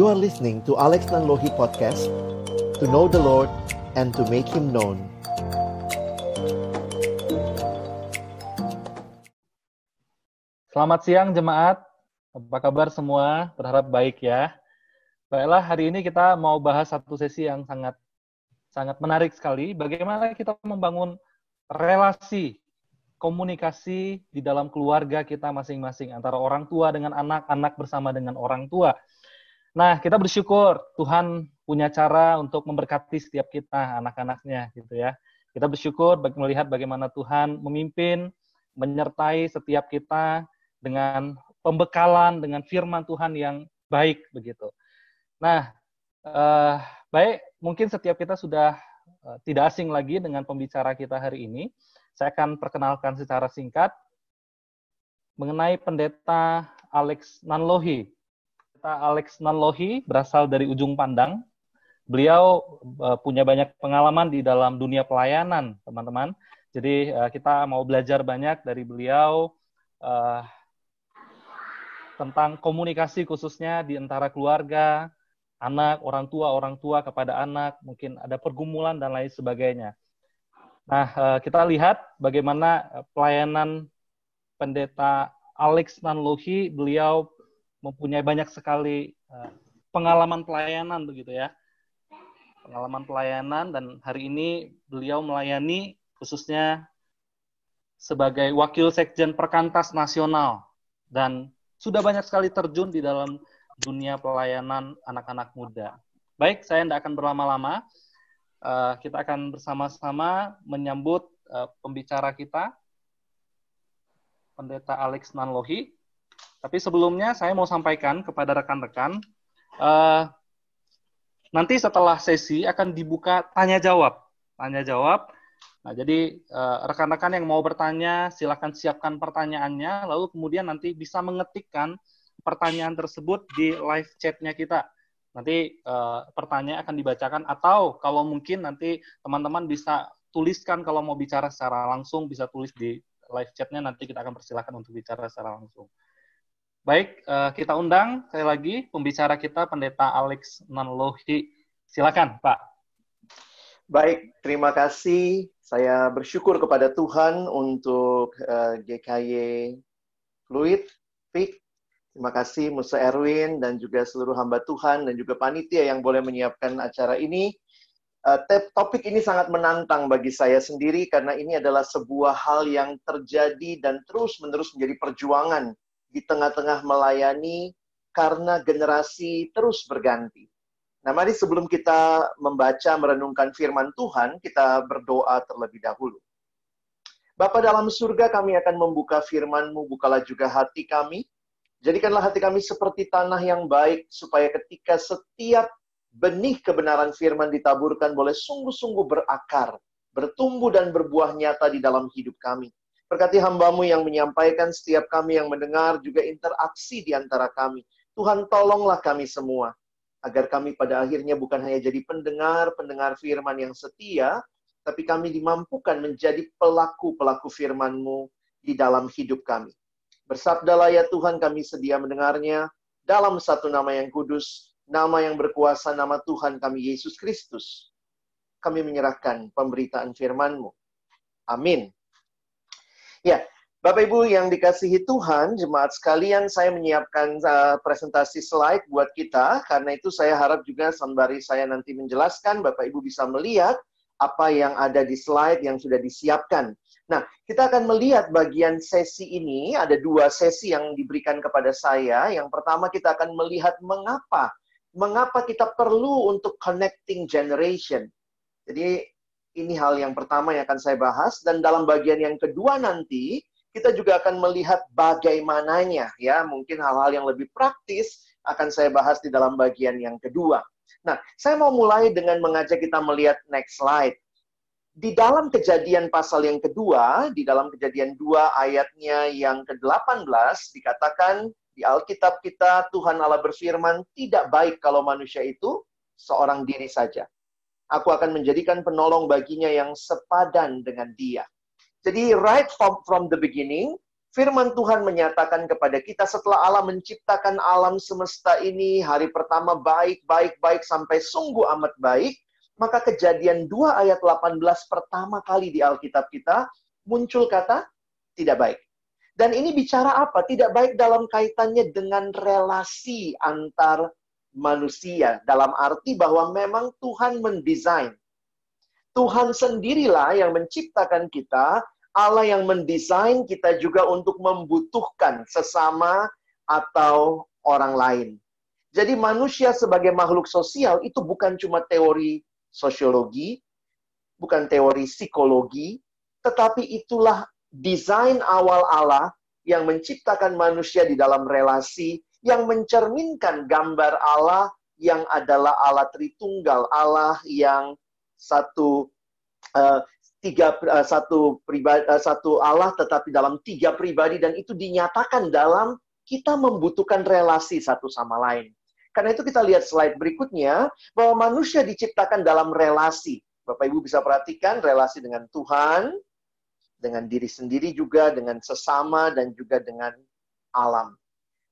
You are listening to Alex Nanlohi Podcast To know the Lord and to make Him known Selamat siang jemaat, apa kabar semua? Berharap baik ya. Baiklah, hari ini kita mau bahas satu sesi yang sangat sangat menarik sekali. Bagaimana kita membangun relasi komunikasi di dalam keluarga kita masing-masing antara orang tua dengan anak, anak bersama dengan orang tua. Nah, kita bersyukur Tuhan punya cara untuk memberkati setiap kita, anak-anaknya gitu ya. Kita bersyukur melihat bagaimana Tuhan memimpin, menyertai setiap kita dengan pembekalan, dengan firman Tuhan yang baik begitu. Nah, eh, baik, mungkin setiap kita sudah eh, tidak asing lagi dengan pembicara kita hari ini. Saya akan perkenalkan secara singkat mengenai pendeta Alex Nanlohi Alex Nanlohi berasal dari ujung pandang. Beliau uh, punya banyak pengalaman di dalam dunia pelayanan, teman-teman. Jadi uh, kita mau belajar banyak dari beliau uh, tentang komunikasi khususnya di antara keluarga, anak, orang tua, orang tua kepada anak, mungkin ada pergumulan dan lain sebagainya. Nah, kita lihat bagaimana pelayanan pendeta Alex Nanlohi, beliau mempunyai banyak sekali uh, pengalaman pelayanan begitu ya. Pengalaman pelayanan dan hari ini beliau melayani khususnya sebagai wakil sekjen Perkantas Nasional dan sudah banyak sekali terjun di dalam dunia pelayanan anak-anak muda. Baik, saya tidak akan berlama-lama. Uh, kita akan bersama-sama menyambut uh, pembicara kita, Pendeta Alex Nanlohi. Tapi sebelumnya saya mau sampaikan kepada rekan-rekan, uh, nanti setelah sesi akan dibuka tanya jawab, tanya jawab. Nah, jadi eh, rekan-rekan yang mau bertanya, silakan siapkan pertanyaannya, lalu kemudian nanti bisa mengetikkan pertanyaan tersebut di live chatnya kita. Nanti uh, pertanyaan akan dibacakan atau kalau mungkin nanti teman-teman bisa tuliskan kalau mau bicara secara langsung bisa tulis di live chatnya nanti kita akan persilahkan untuk bicara secara langsung. Baik, uh, kita undang sekali lagi pembicara kita Pendeta Alex Nanlohi. Silakan, Pak. Baik, terima kasih. Saya bersyukur kepada Tuhan untuk uh, eh, GKY Fluid, Fik. Terima kasih Musa Erwin dan juga seluruh hamba Tuhan dan juga panitia yang boleh menyiapkan acara ini. Uh, topik ini sangat menantang bagi saya sendiri karena ini adalah sebuah hal yang terjadi dan terus-menerus menjadi perjuangan di tengah-tengah melayani karena generasi terus berganti. Nah, mari sebelum kita membaca merenungkan firman Tuhan, kita berdoa terlebih dahulu. Bapa dalam surga, kami akan membuka firman-Mu, bukalah juga hati kami. Jadikanlah hati kami seperti tanah yang baik, supaya ketika setiap benih kebenaran firman ditaburkan boleh sungguh-sungguh berakar, bertumbuh dan berbuah nyata di dalam hidup kami. Berkati hambamu yang menyampaikan, setiap kami yang mendengar, juga interaksi di antara kami. Tuhan tolonglah kami semua, agar kami pada akhirnya bukan hanya jadi pendengar-pendengar firman yang setia, tapi kami dimampukan menjadi pelaku-pelaku firman-Mu di dalam hidup kami. Bersabdalah ya Tuhan kami sedia mendengarnya dalam satu nama yang kudus, nama yang berkuasa, nama Tuhan kami Yesus Kristus. Kami menyerahkan pemberitaan firman-Mu. Amin. Ya, Bapak Ibu yang dikasihi Tuhan, jemaat sekalian, saya menyiapkan uh, presentasi slide buat kita. Karena itu saya harap juga sembari saya nanti menjelaskan, Bapak Ibu bisa melihat apa yang ada di slide yang sudah disiapkan. Nah, kita akan melihat bagian sesi ini, ada dua sesi yang diberikan kepada saya. Yang pertama kita akan melihat mengapa, mengapa kita perlu untuk connecting generation. Jadi ini hal yang pertama yang akan saya bahas dan dalam bagian yang kedua nanti kita juga akan melihat bagaimananya ya, mungkin hal-hal yang lebih praktis akan saya bahas di dalam bagian yang kedua. Nah, saya mau mulai dengan mengajak kita melihat next slide. Di dalam kejadian pasal yang kedua, di dalam kejadian 2 ayatnya yang ke-18 dikatakan di Alkitab kita Tuhan Allah berfirman tidak baik kalau manusia itu seorang diri saja. Aku akan menjadikan penolong baginya yang sepadan dengan dia. Jadi right from, from the beginning, Firman Tuhan menyatakan kepada kita setelah Allah menciptakan alam semesta ini, hari pertama baik, baik, baik, sampai sungguh amat baik, maka kejadian 2 ayat 18 pertama kali di Alkitab kita muncul kata tidak baik. Dan ini bicara apa? Tidak baik dalam kaitannya dengan relasi antar manusia. Dalam arti bahwa memang Tuhan mendesain. Tuhan sendirilah yang menciptakan kita Allah yang mendesain kita juga untuk membutuhkan sesama atau orang lain. Jadi manusia sebagai makhluk sosial itu bukan cuma teori sosiologi, bukan teori psikologi, tetapi itulah desain awal Allah yang menciptakan manusia di dalam relasi yang mencerminkan gambar Allah yang adalah Allah Tritunggal, Allah yang satu uh, tiga uh, satu pribadi uh, satu Allah tetapi dalam tiga pribadi dan itu dinyatakan dalam kita membutuhkan relasi satu sama lain. Karena itu kita lihat slide berikutnya bahwa manusia diciptakan dalam relasi. Bapak Ibu bisa perhatikan relasi dengan Tuhan, dengan diri sendiri juga, dengan sesama dan juga dengan alam.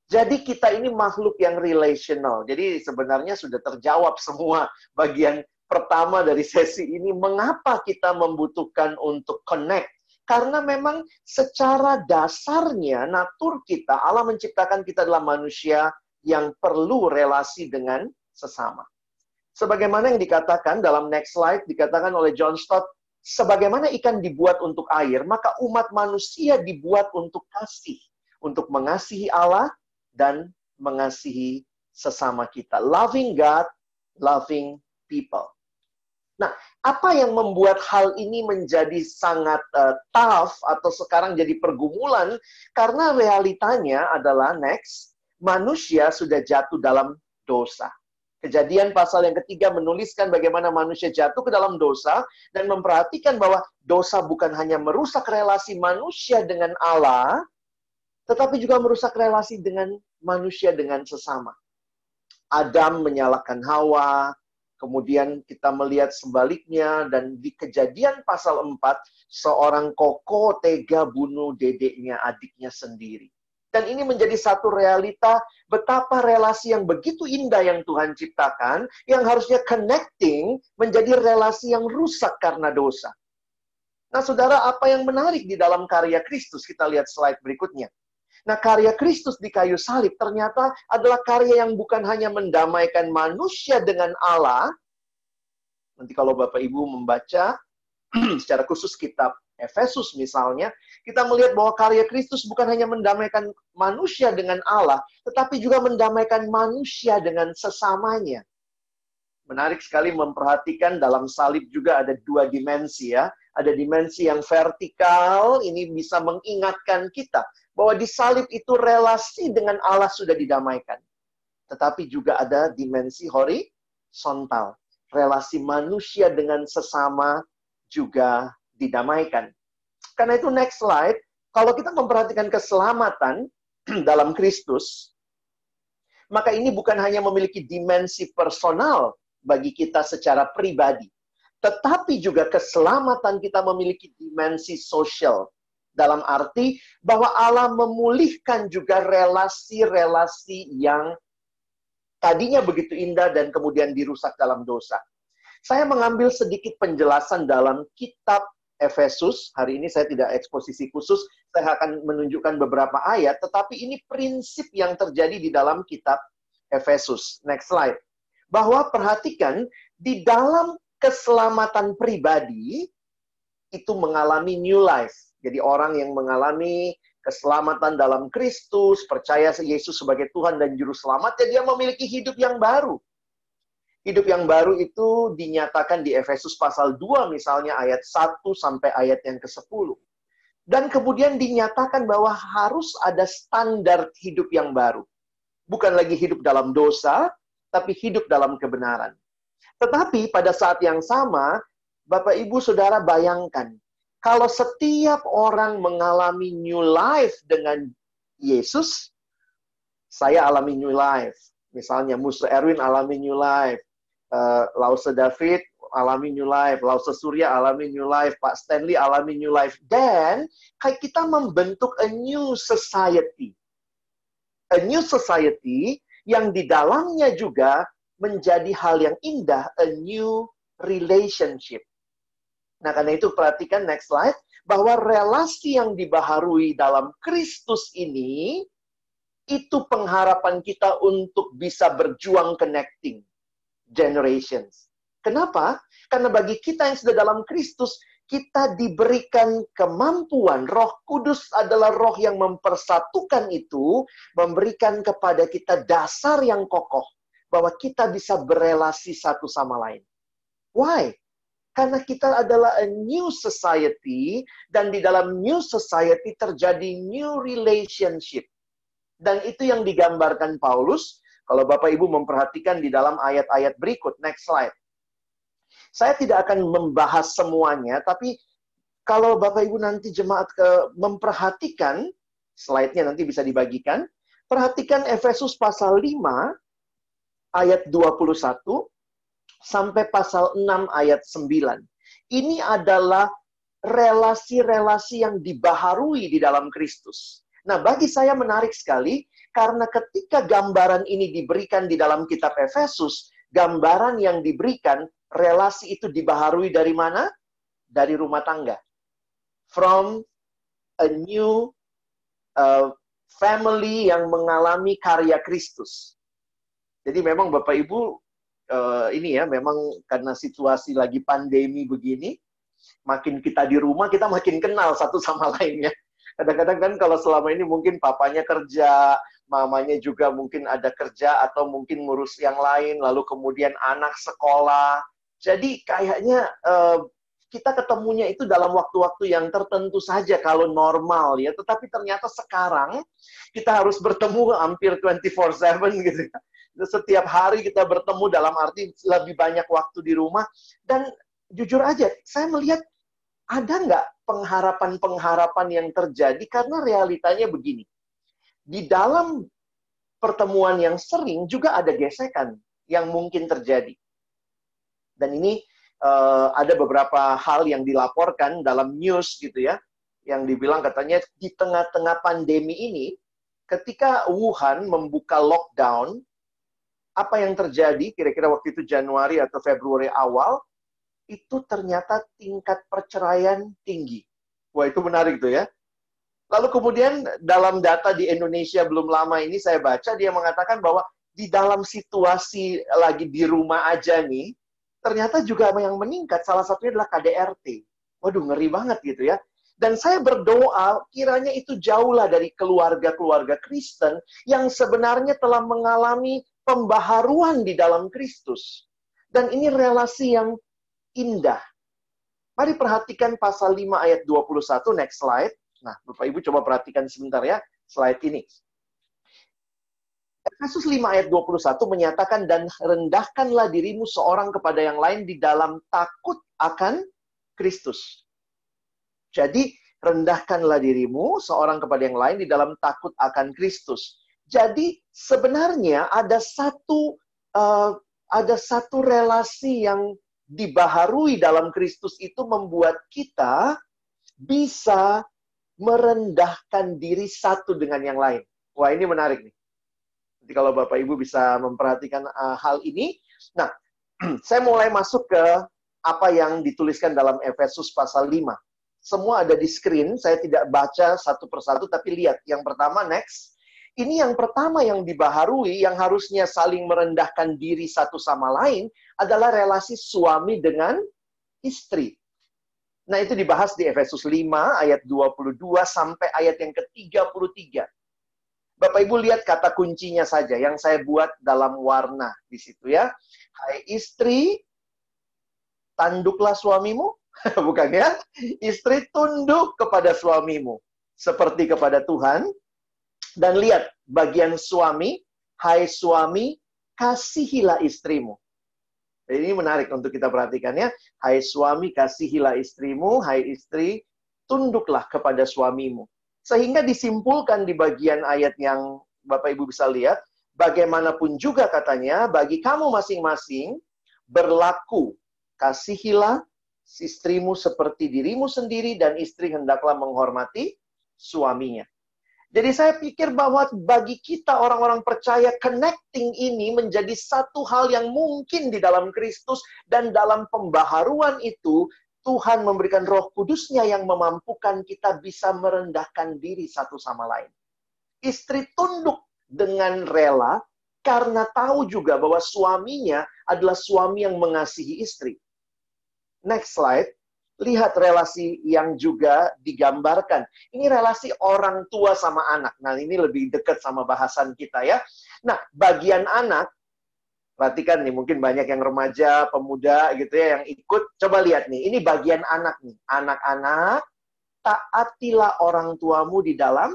Jadi kita ini makhluk yang relational. Jadi sebenarnya sudah terjawab semua bagian pertama dari sesi ini, mengapa kita membutuhkan untuk connect? Karena memang secara dasarnya, natur kita, Allah menciptakan kita adalah manusia yang perlu relasi dengan sesama. Sebagaimana yang dikatakan dalam next slide, dikatakan oleh John Stott, sebagaimana ikan dibuat untuk air, maka umat manusia dibuat untuk kasih. Untuk mengasihi Allah dan mengasihi sesama kita. Loving God, loving people. Nah, apa yang membuat hal ini menjadi sangat uh, tough atau sekarang jadi pergumulan? Karena realitanya adalah next, manusia sudah jatuh dalam dosa. Kejadian pasal yang ketiga menuliskan bagaimana manusia jatuh ke dalam dosa dan memperhatikan bahwa dosa bukan hanya merusak relasi manusia dengan Allah, tetapi juga merusak relasi dengan manusia dengan sesama. Adam menyalahkan Hawa, Kemudian kita melihat sebaliknya dan di kejadian pasal 4, seorang koko tega bunuh dedeknya, adiknya sendiri. Dan ini menjadi satu realita betapa relasi yang begitu indah yang Tuhan ciptakan, yang harusnya connecting, menjadi relasi yang rusak karena dosa. Nah saudara, apa yang menarik di dalam karya Kristus? Kita lihat slide berikutnya. Nah, karya Kristus di kayu salib ternyata adalah karya yang bukan hanya mendamaikan manusia dengan Allah. Nanti kalau Bapak Ibu membaca secara khusus kitab Efesus misalnya, kita melihat bahwa karya Kristus bukan hanya mendamaikan manusia dengan Allah, tetapi juga mendamaikan manusia dengan sesamanya. Menarik sekali memperhatikan dalam salib juga ada dua dimensi ya. Ada dimensi yang vertikal, ini bisa mengingatkan kita bahwa di salib itu relasi dengan Allah sudah didamaikan. Tetapi juga ada dimensi horizontal. Relasi manusia dengan sesama juga didamaikan. Karena itu next slide, kalau kita memperhatikan keselamatan dalam Kristus, maka ini bukan hanya memiliki dimensi personal bagi kita secara pribadi, tetapi juga keselamatan kita memiliki dimensi sosial dalam arti bahwa Allah memulihkan juga relasi-relasi yang tadinya begitu indah dan kemudian dirusak dalam dosa. Saya mengambil sedikit penjelasan dalam kitab Efesus. Hari ini saya tidak eksposisi khusus, saya akan menunjukkan beberapa ayat, tetapi ini prinsip yang terjadi di dalam kitab Efesus. Next slide. Bahwa perhatikan, di dalam keselamatan pribadi, itu mengalami new life jadi orang yang mengalami keselamatan dalam Kristus, percaya Yesus sebagai Tuhan dan Juru Selamat, ya dia memiliki hidup yang baru. Hidup yang baru itu dinyatakan di Efesus pasal 2 misalnya ayat 1 sampai ayat yang ke-10. Dan kemudian dinyatakan bahwa harus ada standar hidup yang baru. Bukan lagi hidup dalam dosa, tapi hidup dalam kebenaran. Tetapi pada saat yang sama, Bapak Ibu Saudara bayangkan, kalau setiap orang mengalami new life dengan Yesus, saya alami new life. Misalnya Musa Erwin alami new life, uh, Lause David alami new life, Lause Surya alami new life, Pak Stanley alami new life. Dan kayak kita membentuk a new society. A new society yang di dalamnya juga menjadi hal yang indah, a new relationship. Nah, karena itu perhatikan next slide, bahwa relasi yang dibaharui dalam Kristus ini, itu pengharapan kita untuk bisa berjuang connecting generations. Kenapa? Karena bagi kita yang sudah dalam Kristus, kita diberikan kemampuan. Roh Kudus adalah roh yang mempersatukan itu, memberikan kepada kita dasar yang kokoh bahwa kita bisa berelasi satu sama lain. Why? Karena kita adalah a new society dan di dalam new society terjadi new relationship. Dan itu yang digambarkan Paulus kalau Bapak Ibu memperhatikan di dalam ayat-ayat berikut, next slide. Saya tidak akan membahas semuanya, tapi kalau Bapak Ibu nanti jemaat ke memperhatikan, slide-nya nanti bisa dibagikan, perhatikan Efesus pasal 5 ayat 21 sampai pasal 6 ayat 9. Ini adalah relasi-relasi yang dibaharui di dalam Kristus. Nah, bagi saya menarik sekali karena ketika gambaran ini diberikan di dalam kitab Efesus, gambaran yang diberikan, relasi itu dibaharui dari mana? Dari rumah tangga. From a new uh, family yang mengalami karya Kristus. Jadi memang Bapak Ibu uh, ini ya, memang karena situasi lagi pandemi begini, makin kita di rumah kita makin kenal satu sama lainnya. Kadang-kadang kan kalau selama ini mungkin papanya kerja, mamanya juga mungkin ada kerja atau mungkin ngurus yang lain, lalu kemudian anak sekolah. Jadi kayaknya uh, kita ketemunya itu dalam waktu-waktu yang tertentu saja kalau normal ya. Tetapi ternyata sekarang kita harus bertemu hampir 24/7 gitu ya. Setiap hari kita bertemu dalam arti lebih banyak waktu di rumah dan jujur aja saya melihat ada nggak pengharapan-pengharapan yang terjadi karena realitanya begini di dalam pertemuan yang sering juga ada gesekan yang mungkin terjadi. Dan ini uh, ada beberapa hal yang dilaporkan dalam news gitu ya, yang dibilang katanya di tengah-tengah pandemi ini, ketika Wuhan membuka lockdown, apa yang terjadi kira-kira waktu itu Januari atau Februari awal, itu ternyata tingkat perceraian tinggi. Wah itu menarik tuh ya. Lalu kemudian dalam data di Indonesia belum lama ini saya baca dia mengatakan bahwa di dalam situasi lagi di rumah aja nih, ternyata juga yang meningkat salah satunya adalah KDRT. Waduh ngeri banget gitu ya. Dan saya berdoa kiranya itu jauhlah dari keluarga-keluarga Kristen yang sebenarnya telah mengalami pembaharuan di dalam Kristus. Dan ini relasi yang indah. Mari perhatikan pasal 5 ayat 21, next slide. Nah, Bapak Ibu coba perhatikan sebentar ya slide ini. Efesus 5 ayat 21 menyatakan dan rendahkanlah dirimu seorang kepada yang lain di dalam takut akan Kristus. Jadi rendahkanlah dirimu seorang kepada yang lain di dalam takut akan Kristus. Jadi sebenarnya ada satu uh, ada satu relasi yang dibaharui dalam Kristus itu membuat kita bisa merendahkan diri satu dengan yang lain. Wah, ini menarik nih. Jadi kalau Bapak Ibu bisa memperhatikan uh, hal ini. Nah, saya mulai masuk ke apa yang dituliskan dalam Efesus pasal 5. Semua ada di screen, saya tidak baca satu persatu, tapi lihat. Yang pertama, next. Ini yang pertama yang dibaharui, yang harusnya saling merendahkan diri satu sama lain, adalah relasi suami dengan istri. Nah, itu dibahas di Efesus 5 ayat 22 sampai ayat yang ke-33. Bapak Ibu lihat kata kuncinya saja yang saya buat dalam warna di situ ya. Hai istri, tanduklah suamimu. Bukan ya? Istri tunduk kepada suamimu seperti kepada Tuhan. Dan lihat bagian suami, hai suami, kasihilah istrimu ini menarik untuk kita perhatikan ya. Hai suami, kasihilah istrimu. Hai istri, tunduklah kepada suamimu. Sehingga disimpulkan di bagian ayat yang Bapak Ibu bisa lihat, bagaimanapun juga katanya, bagi kamu masing-masing berlaku kasihilah istrimu seperti dirimu sendiri dan istri hendaklah menghormati suaminya. Jadi saya pikir bahwa bagi kita orang-orang percaya connecting ini menjadi satu hal yang mungkin di dalam Kristus dan dalam pembaharuan itu Tuhan memberikan roh kudusnya yang memampukan kita bisa merendahkan diri satu sama lain. Istri tunduk dengan rela karena tahu juga bahwa suaminya adalah suami yang mengasihi istri. Next slide. Lihat relasi yang juga digambarkan. Ini relasi orang tua sama anak. Nah, ini lebih dekat sama bahasan kita ya. Nah, bagian anak, perhatikan nih, mungkin banyak yang remaja, pemuda gitu ya, yang ikut. Coba lihat nih, ini bagian anak nih. Anak-anak, taatilah orang tuamu di dalam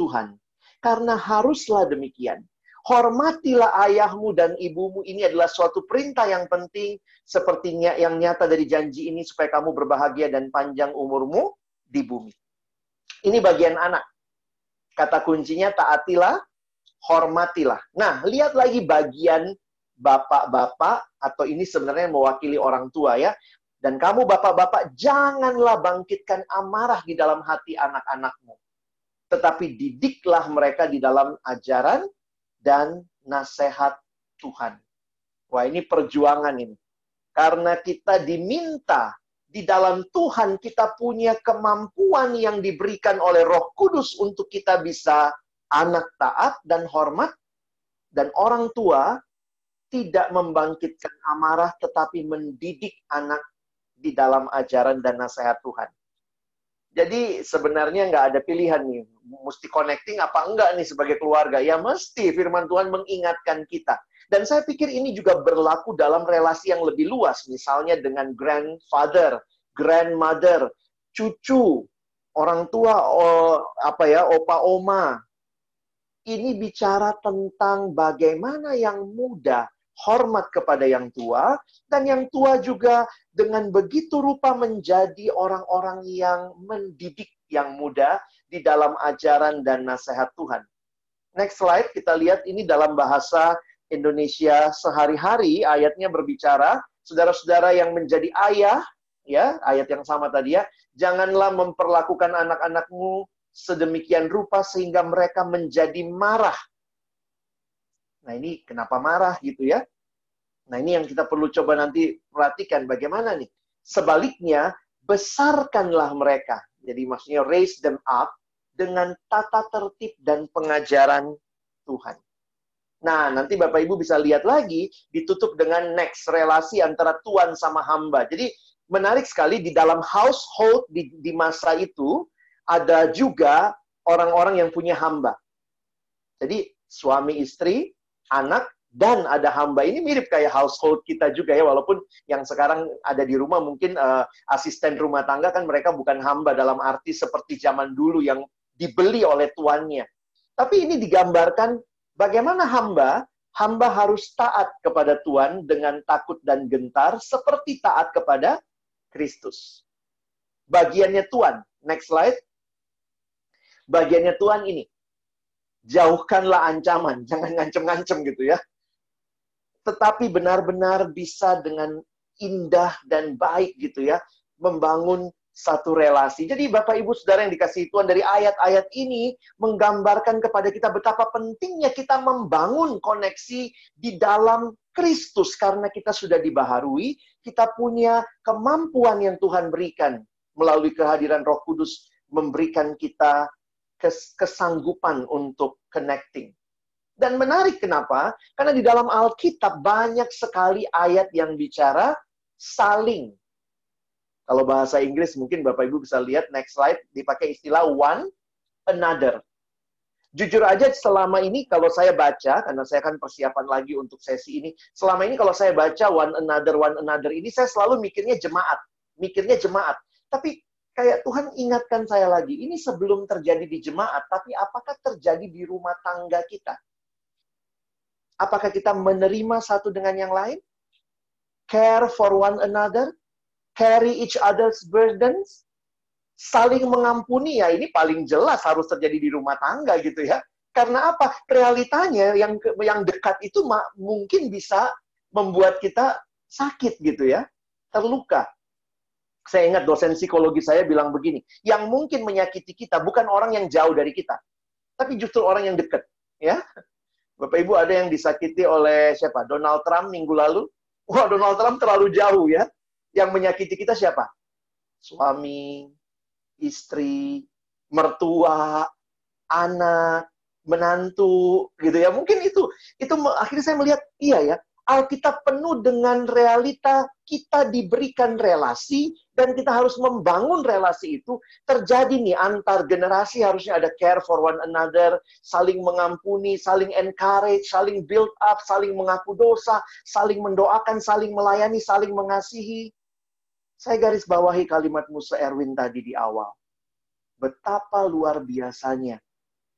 Tuhan. Karena haruslah demikian hormatilah ayahmu dan ibumu. Ini adalah suatu perintah yang penting, sepertinya yang nyata dari janji ini supaya kamu berbahagia dan panjang umurmu di bumi. Ini bagian anak. Kata kuncinya taatilah, hormatilah. Nah, lihat lagi bagian bapak-bapak atau ini sebenarnya mewakili orang tua ya. Dan kamu bapak-bapak janganlah bangkitkan amarah di dalam hati anak-anakmu. Tetapi didiklah mereka di dalam ajaran dan nasihat Tuhan. Wah, ini perjuangan ini. Karena kita diminta di dalam Tuhan kita punya kemampuan yang diberikan oleh Roh Kudus untuk kita bisa anak taat dan hormat dan orang tua tidak membangkitkan amarah tetapi mendidik anak di dalam ajaran dan nasihat Tuhan. Jadi sebenarnya nggak ada pilihan nih, mesti connecting apa enggak nih sebagai keluarga? Ya mesti firman Tuhan mengingatkan kita. Dan saya pikir ini juga berlaku dalam relasi yang lebih luas, misalnya dengan grandfather, grandmother, cucu, orang tua, apa ya, opa oma. Ini bicara tentang bagaimana yang muda hormat kepada yang tua, dan yang tua juga dengan begitu rupa menjadi orang-orang yang mendidik yang muda di dalam ajaran dan nasihat Tuhan. Next slide, kita lihat ini dalam bahasa Indonesia sehari-hari, ayatnya berbicara, saudara-saudara yang menjadi ayah, ya, ayat yang sama tadi ya, janganlah memperlakukan anak-anakmu sedemikian rupa sehingga mereka menjadi marah Nah ini kenapa marah gitu ya? Nah ini yang kita perlu coba nanti perhatikan bagaimana nih. Sebaliknya, besarkanlah mereka. Jadi maksudnya raise them up dengan tata tertib dan pengajaran Tuhan. Nah, nanti Bapak Ibu bisa lihat lagi ditutup dengan next relasi antara tuan sama hamba. Jadi menarik sekali di dalam household di, di masa itu ada juga orang-orang yang punya hamba. Jadi suami istri anak, dan ada hamba. Ini mirip kayak household kita juga ya, walaupun yang sekarang ada di rumah mungkin uh, asisten rumah tangga kan mereka bukan hamba dalam arti seperti zaman dulu yang dibeli oleh tuannya. Tapi ini digambarkan bagaimana hamba, hamba harus taat kepada Tuhan dengan takut dan gentar seperti taat kepada Kristus. Bagiannya Tuhan. Next slide. Bagiannya Tuhan ini jauhkanlah ancaman, jangan ngancem-ngancem gitu ya. Tetapi benar-benar bisa dengan indah dan baik gitu ya, membangun satu relasi. Jadi Bapak Ibu Saudara yang dikasih Tuhan dari ayat-ayat ini menggambarkan kepada kita betapa pentingnya kita membangun koneksi di dalam Kristus karena kita sudah dibaharui, kita punya kemampuan yang Tuhan berikan melalui kehadiran Roh Kudus memberikan kita kesanggupan untuk connecting. Dan menarik kenapa? Karena di dalam Alkitab banyak sekali ayat yang bicara saling. Kalau bahasa Inggris mungkin Bapak Ibu bisa lihat next slide dipakai istilah one another. Jujur aja selama ini kalau saya baca karena saya akan persiapan lagi untuk sesi ini, selama ini kalau saya baca one another one another ini saya selalu mikirnya jemaat, mikirnya jemaat. Tapi kayak Tuhan ingatkan saya lagi, ini sebelum terjadi di jemaat, tapi apakah terjadi di rumah tangga kita? Apakah kita menerima satu dengan yang lain? Care for one another? Carry each other's burdens? Saling mengampuni ya, ini paling jelas harus terjadi di rumah tangga gitu ya. Karena apa? Realitanya yang yang dekat itu mungkin bisa membuat kita sakit gitu ya terluka. Saya ingat dosen psikologi saya bilang begini, yang mungkin menyakiti kita bukan orang yang jauh dari kita, tapi justru orang yang dekat. Ya, Bapak Ibu ada yang disakiti oleh siapa? Donald Trump minggu lalu. Wah, Donald Trump terlalu jauh ya. Yang menyakiti kita siapa? Suami, istri, mertua, anak, menantu, gitu ya. Mungkin itu, itu akhirnya saya melihat, iya ya, Alkitab penuh dengan realita kita diberikan relasi dan kita harus membangun relasi itu terjadi nih antar generasi harusnya ada care for one another, saling mengampuni, saling encourage, saling build up, saling mengaku dosa, saling mendoakan, saling melayani, saling mengasihi. Saya garis bawahi kalimat Musa Erwin tadi di awal. Betapa luar biasanya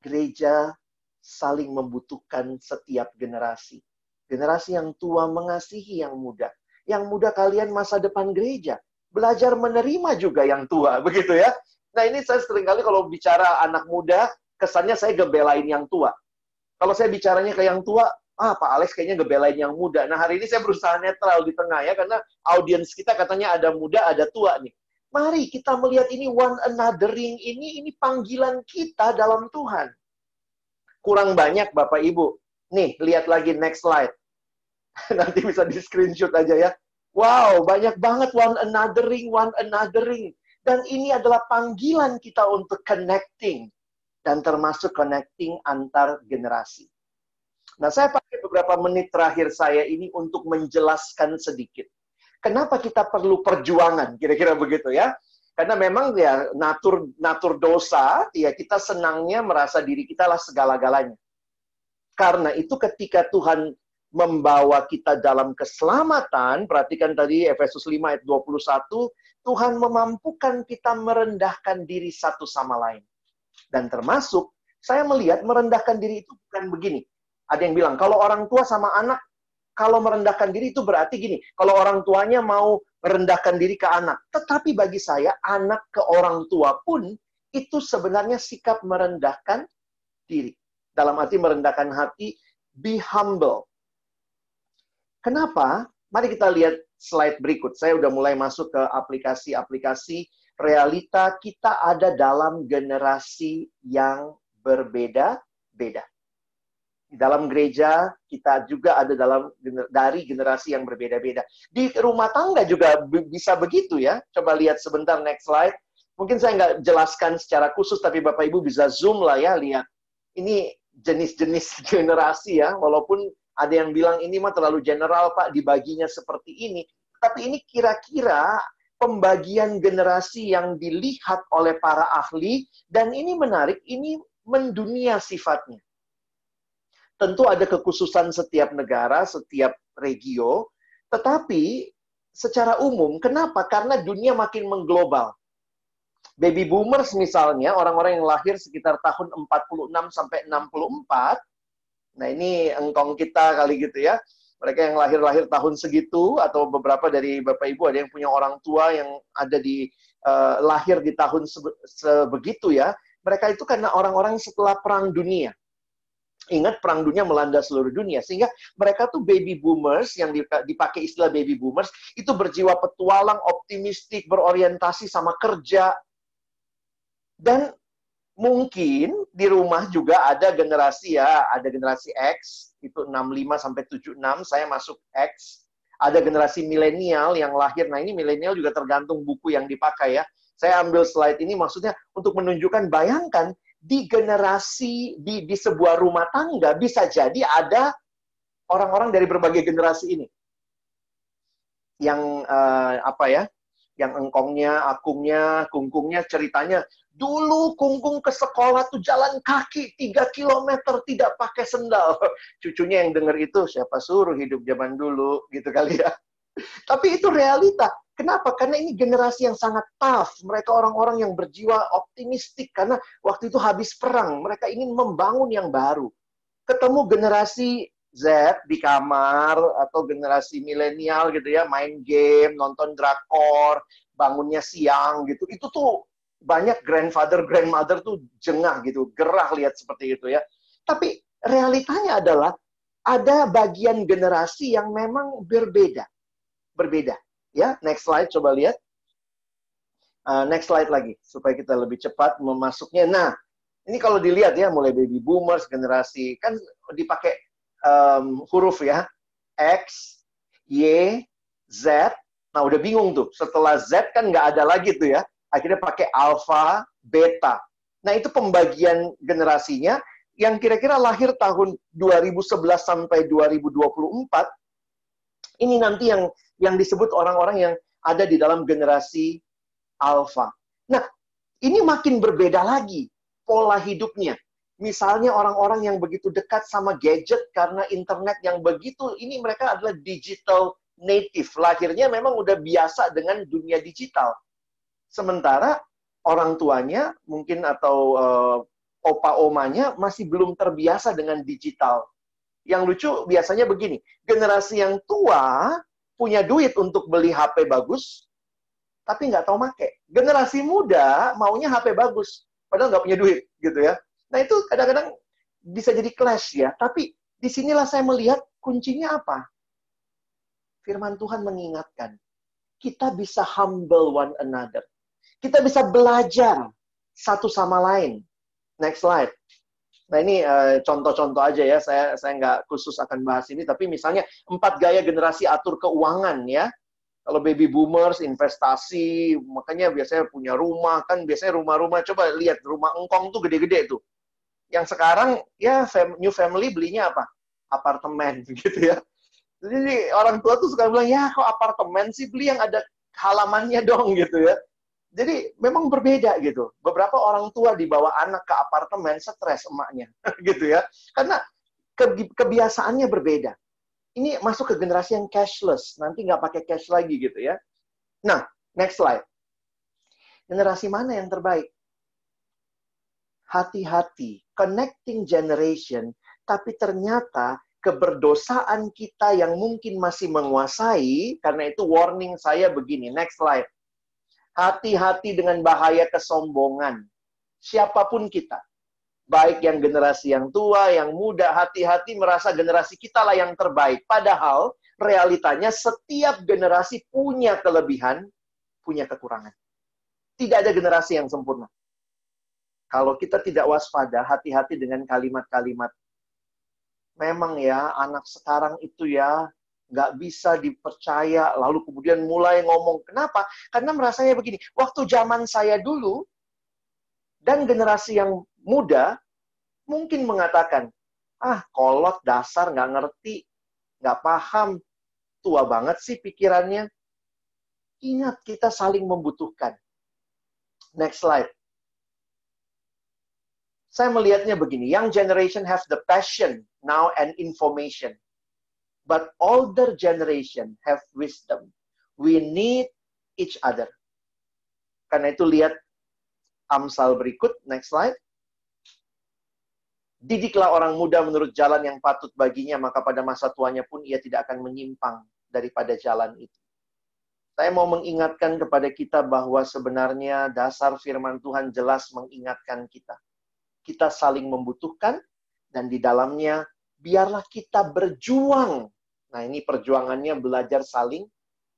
gereja saling membutuhkan setiap generasi Generasi yang tua mengasihi yang muda. Yang muda kalian masa depan gereja. Belajar menerima juga yang tua, begitu ya. Nah ini saya sering kali kalau bicara anak muda, kesannya saya gebelain yang tua. Kalau saya bicaranya ke yang tua, ah Pak Alex kayaknya gebelain yang muda. Nah hari ini saya berusaha netral di tengah ya, karena audiens kita katanya ada muda, ada tua nih. Mari kita melihat ini one anothering ini, ini panggilan kita dalam Tuhan. Kurang banyak Bapak Ibu. Nih, lihat lagi next slide. Nanti bisa di screenshot aja ya. Wow, banyak banget one anothering, one anothering. Dan ini adalah panggilan kita untuk connecting. Dan termasuk connecting antar generasi. Nah, saya pakai beberapa menit terakhir saya ini untuk menjelaskan sedikit. Kenapa kita perlu perjuangan, kira-kira begitu ya. Karena memang ya natur natur dosa, ya kita senangnya merasa diri kita lah segala-galanya. Karena itu ketika Tuhan membawa kita dalam keselamatan, perhatikan tadi Efesus 5 ayat 21, Tuhan memampukan kita merendahkan diri satu sama lain. Dan termasuk, saya melihat merendahkan diri itu bukan begini. Ada yang bilang, kalau orang tua sama anak, kalau merendahkan diri itu berarti gini, kalau orang tuanya mau merendahkan diri ke anak. Tetapi bagi saya, anak ke orang tua pun itu sebenarnya sikap merendahkan diri. Dalam arti merendahkan hati, be humble Kenapa? Mari kita lihat slide berikut. Saya udah mulai masuk ke aplikasi-aplikasi realita kita ada dalam generasi yang berbeda-beda. Di dalam gereja kita juga ada dalam dari generasi yang berbeda-beda. Di rumah tangga juga bisa begitu ya. Coba lihat sebentar next slide. Mungkin saya nggak jelaskan secara khusus, tapi Bapak Ibu bisa zoom lah ya lihat. Ini jenis-jenis generasi ya, walaupun ada yang bilang ini mah terlalu general Pak, dibaginya seperti ini. Tapi ini kira-kira pembagian generasi yang dilihat oleh para ahli dan ini menarik, ini mendunia sifatnya. Tentu ada kekhususan setiap negara, setiap regio, tetapi secara umum kenapa? Karena dunia makin mengglobal. Baby boomers misalnya, orang-orang yang lahir sekitar tahun 46 sampai 64, Nah ini engkong kita kali gitu ya. Mereka yang lahir-lahir tahun segitu atau beberapa dari bapak ibu ada yang punya orang tua yang ada di uh, lahir di tahun sebegitu ya. Mereka itu karena orang-orang setelah perang dunia. Ingat perang dunia melanda seluruh dunia sehingga mereka tuh baby boomers yang dipakai istilah baby boomers itu berjiwa petualang, optimistik, berorientasi sama kerja. Dan mungkin di rumah juga ada generasi ya, ada generasi X, itu 65 sampai 76, saya masuk X. Ada generasi milenial yang lahir, nah ini milenial juga tergantung buku yang dipakai ya. Saya ambil slide ini maksudnya untuk menunjukkan, bayangkan di generasi, di, di sebuah rumah tangga bisa jadi ada orang-orang dari berbagai generasi ini. Yang uh, apa ya, yang engkongnya, akungnya, kungkungnya ceritanya Dulu kungkung ke sekolah tuh jalan kaki 3 km tidak pakai sendal. Cucunya yang dengar itu siapa suruh hidup zaman dulu gitu kali ya. Tapi itu realita. Kenapa? Karena ini generasi yang sangat tough. Mereka orang-orang yang berjiwa optimistik karena waktu itu habis perang. Mereka ingin membangun yang baru. Ketemu generasi Z di kamar atau generasi milenial gitu ya, main game, nonton drakor, bangunnya siang gitu. Itu tuh banyak grandfather, grandmother tuh jengah gitu, gerah lihat seperti itu ya. Tapi realitanya adalah ada bagian generasi yang memang berbeda. Berbeda. Ya, next slide coba lihat. Uh, next slide lagi supaya kita lebih cepat memasuknya. Nah, ini kalau dilihat ya mulai baby boomers generasi kan dipakai um, huruf ya X, Y, Z. Nah udah bingung tuh. Setelah Z kan nggak ada lagi tuh ya. Akhirnya pakai alpha, beta. Nah itu pembagian generasinya yang kira-kira lahir tahun 2011 sampai 2024 ini nanti yang yang disebut orang-orang yang ada di dalam generasi alpha. Nah, ini makin berbeda lagi pola hidupnya. Misalnya orang-orang yang begitu dekat sama gadget karena internet yang begitu, ini mereka adalah digital native. Lahirnya memang udah biasa dengan dunia digital. Sementara orang tuanya mungkin atau uh, opa omanya masih belum terbiasa dengan digital. Yang lucu biasanya begini, generasi yang tua punya duit untuk beli HP bagus, tapi nggak tahu make. Generasi muda maunya HP bagus, padahal nggak punya duit, gitu ya. Nah itu kadang-kadang bisa jadi clash ya. Tapi di sinilah saya melihat kuncinya apa? Firman Tuhan mengingatkan, kita bisa humble one another. Kita bisa belajar satu sama lain. Next slide. Nah ini uh, contoh-contoh aja ya, saya saya nggak khusus akan bahas ini, tapi misalnya empat gaya generasi atur keuangan ya. Kalau baby boomers investasi, makanya biasanya punya rumah kan biasanya rumah-rumah coba lihat rumah engkong tuh gede-gede tuh. Yang sekarang ya fam new family belinya apa? Apartemen gitu ya. Jadi orang tua tuh suka bilang ya kok apartemen sih beli yang ada halamannya dong gitu ya. Jadi memang berbeda gitu. Beberapa orang tua dibawa anak ke apartemen stres emaknya gitu ya. Karena kebiasaannya berbeda. Ini masuk ke generasi yang cashless, nanti nggak pakai cash lagi gitu ya. Nah, next slide. Generasi mana yang terbaik? Hati-hati, connecting generation, tapi ternyata keberdosaan kita yang mungkin masih menguasai, karena itu warning saya begini, next slide Hati-hati dengan bahaya kesombongan. Siapa pun kita. Baik yang generasi yang tua, yang muda, hati-hati merasa generasi kita lah yang terbaik. Padahal realitanya setiap generasi punya kelebihan, punya kekurangan. Tidak ada generasi yang sempurna. Kalau kita tidak waspada, hati-hati dengan kalimat-kalimat. Memang ya, anak sekarang itu ya, nggak bisa dipercaya, lalu kemudian mulai ngomong. Kenapa? Karena merasanya begini, waktu zaman saya dulu, dan generasi yang muda, mungkin mengatakan, ah kolot dasar nggak ngerti, nggak paham, tua banget sih pikirannya. Ingat, kita saling membutuhkan. Next slide. Saya melihatnya begini, young generation have the passion now and information but older generation have wisdom. We need each other. Karena itu lihat Amsal berikut, next slide. Didiklah orang muda menurut jalan yang patut baginya, maka pada masa tuanya pun ia tidak akan menyimpang daripada jalan itu. Saya mau mengingatkan kepada kita bahwa sebenarnya dasar firman Tuhan jelas mengingatkan kita. Kita saling membutuhkan, dan di dalamnya biarlah kita berjuang Nah, ini perjuangannya belajar saling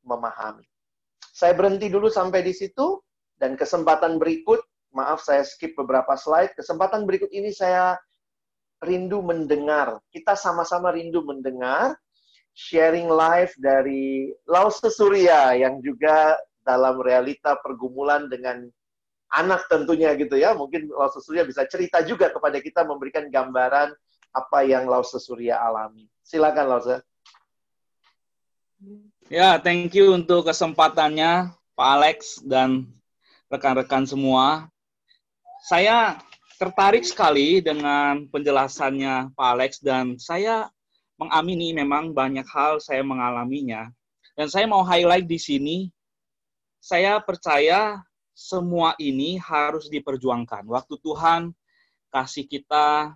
memahami. Saya berhenti dulu sampai di situ, dan kesempatan berikut, maaf saya skip beberapa slide, kesempatan berikut ini saya rindu mendengar. Kita sama-sama rindu mendengar sharing live dari Lause Surya yang juga dalam realita pergumulan dengan anak tentunya gitu ya. Mungkin Lause Surya bisa cerita juga kepada kita memberikan gambaran apa yang Lause Surya alami. Silakan Lause. Ya, thank you untuk kesempatannya Pak Alex dan rekan-rekan semua. Saya tertarik sekali dengan penjelasannya Pak Alex dan saya mengamini memang banyak hal saya mengalaminya. Dan saya mau highlight di sini, saya percaya semua ini harus diperjuangkan. Waktu Tuhan kasih kita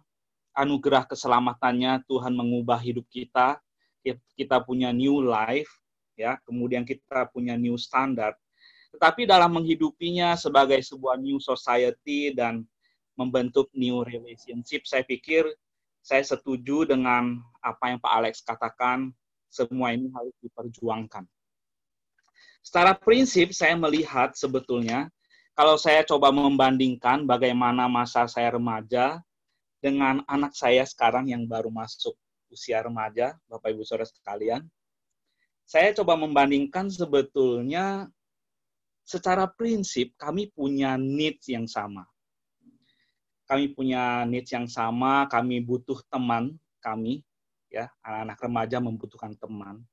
anugerah keselamatannya, Tuhan mengubah hidup kita, kita punya new life, ya, kemudian kita punya new standard. Tetapi dalam menghidupinya sebagai sebuah new society dan membentuk new relationship, saya pikir saya setuju dengan apa yang Pak Alex katakan, semua ini harus diperjuangkan. secara prinsip saya melihat sebetulnya kalau saya coba membandingkan bagaimana masa saya remaja dengan anak saya sekarang yang baru masuk usia remaja, Bapak Ibu Saudara sekalian, saya coba membandingkan sebetulnya secara prinsip kami punya needs yang sama. Kami punya needs yang sama, kami butuh teman kami, ya anak-anak remaja membutuhkan teman.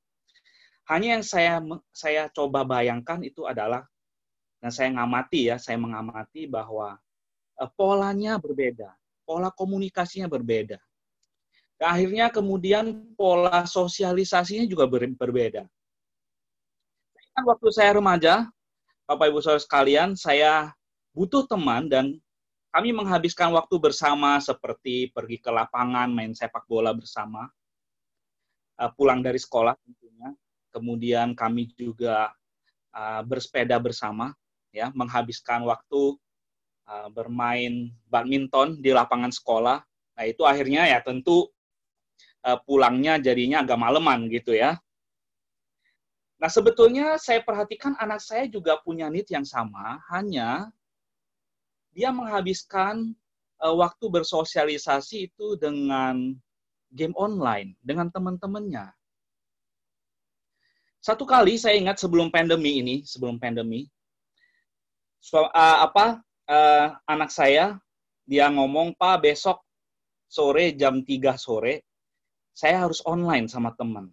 Hanya yang saya saya coba bayangkan itu adalah dan saya ngamati ya, saya mengamati bahwa uh, polanya berbeda, pola komunikasinya berbeda. Akhirnya kemudian pola sosialisasinya juga ber berbeda. Kan waktu saya remaja, Bapak Ibu Saudara sekalian, saya butuh teman dan kami menghabiskan waktu bersama seperti pergi ke lapangan, main sepak bola bersama, uh, pulang dari sekolah tentunya. Kemudian kami juga uh, bersepeda bersama, ya menghabiskan waktu uh, bermain badminton di lapangan sekolah. Nah itu akhirnya ya tentu uh, pulangnya jadinya agak maleman gitu ya. Nah sebetulnya saya perhatikan anak saya juga punya need yang sama, hanya dia menghabiskan uh, waktu bersosialisasi itu dengan game online dengan teman-temannya. Satu kali saya ingat sebelum pandemi ini, sebelum pandemi, so, uh, apa uh, anak saya dia ngomong pak besok sore jam 3 sore saya harus online sama teman.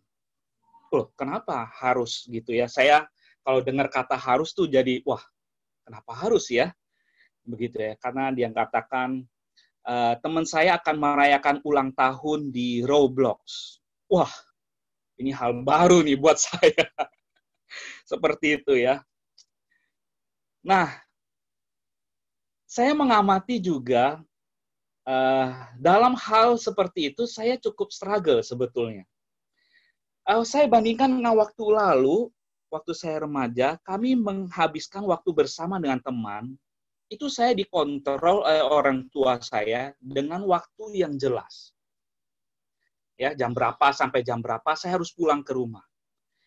Loh kenapa harus gitu ya? Saya kalau dengar kata harus tuh jadi wah kenapa harus ya? Begitu ya karena dia katakan uh, teman saya akan merayakan ulang tahun di Roblox. Wah ini hal baru nih buat saya. Seperti itu ya. Nah, saya mengamati juga uh, dalam hal seperti itu saya cukup struggle sebetulnya. Uh, saya bandingkan dengan waktu lalu, waktu saya remaja, kami menghabiskan waktu bersama dengan teman. Itu saya dikontrol oleh orang tua saya dengan waktu yang jelas. Ya, jam berapa sampai jam berapa saya harus pulang ke rumah.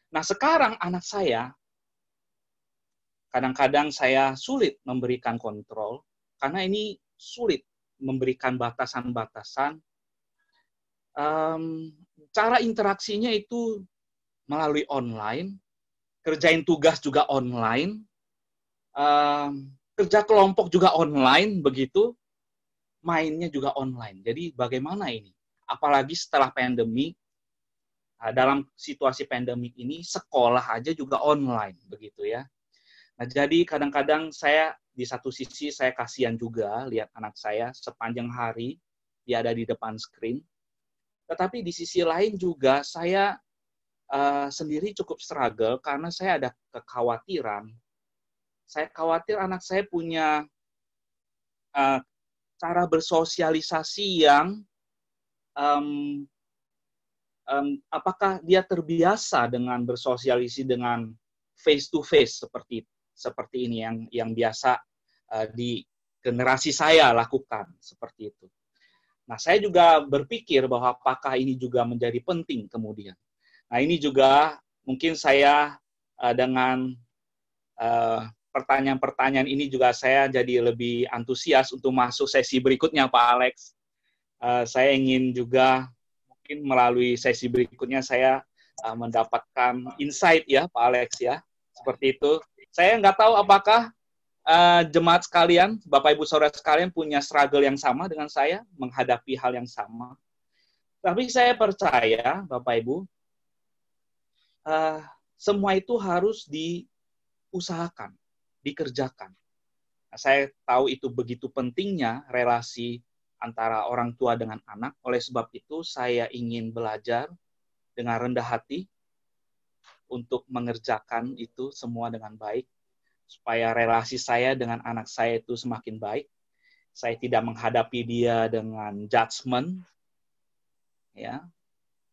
Nah, sekarang anak saya kadang-kadang saya sulit memberikan kontrol karena ini sulit memberikan batasan-batasan. Um, cara interaksinya itu melalui online, kerjain tugas juga online, um, kerja kelompok juga online, begitu, mainnya juga online. Jadi bagaimana ini? Apalagi setelah pandemi, dalam situasi pandemik ini sekolah aja juga online, begitu ya. Nah, jadi kadang-kadang saya di satu sisi saya kasihan juga lihat anak saya sepanjang hari dia ada di depan screen. Tetapi di sisi lain juga saya uh, sendiri cukup struggle karena saya ada kekhawatiran. Saya khawatir anak saya punya uh, cara bersosialisasi yang um, um, apakah dia terbiasa dengan bersosialisasi dengan face to face seperti itu seperti ini yang yang biasa uh, di generasi saya lakukan seperti itu. Nah, saya juga berpikir bahwa apakah ini juga menjadi penting kemudian. Nah, ini juga mungkin saya uh, dengan pertanyaan-pertanyaan uh, ini juga saya jadi lebih antusias untuk masuk sesi berikutnya, Pak Alex. Saya ingin juga mungkin melalui sesi berikutnya saya mendapatkan insight ya, Pak Alex ya, seperti itu. Saya nggak tahu apakah uh, jemaat sekalian, Bapak Ibu Saudara sekalian punya struggle yang sama dengan saya menghadapi hal yang sama. Tapi saya percaya, Bapak Ibu, uh, semua itu harus diusahakan, dikerjakan. Nah, saya tahu itu begitu pentingnya relasi antara orang tua dengan anak. Oleh sebab itu, saya ingin belajar dengan rendah hati, untuk mengerjakan itu semua dengan baik supaya relasi saya dengan anak saya itu semakin baik. Saya tidak menghadapi dia dengan judgement, ya,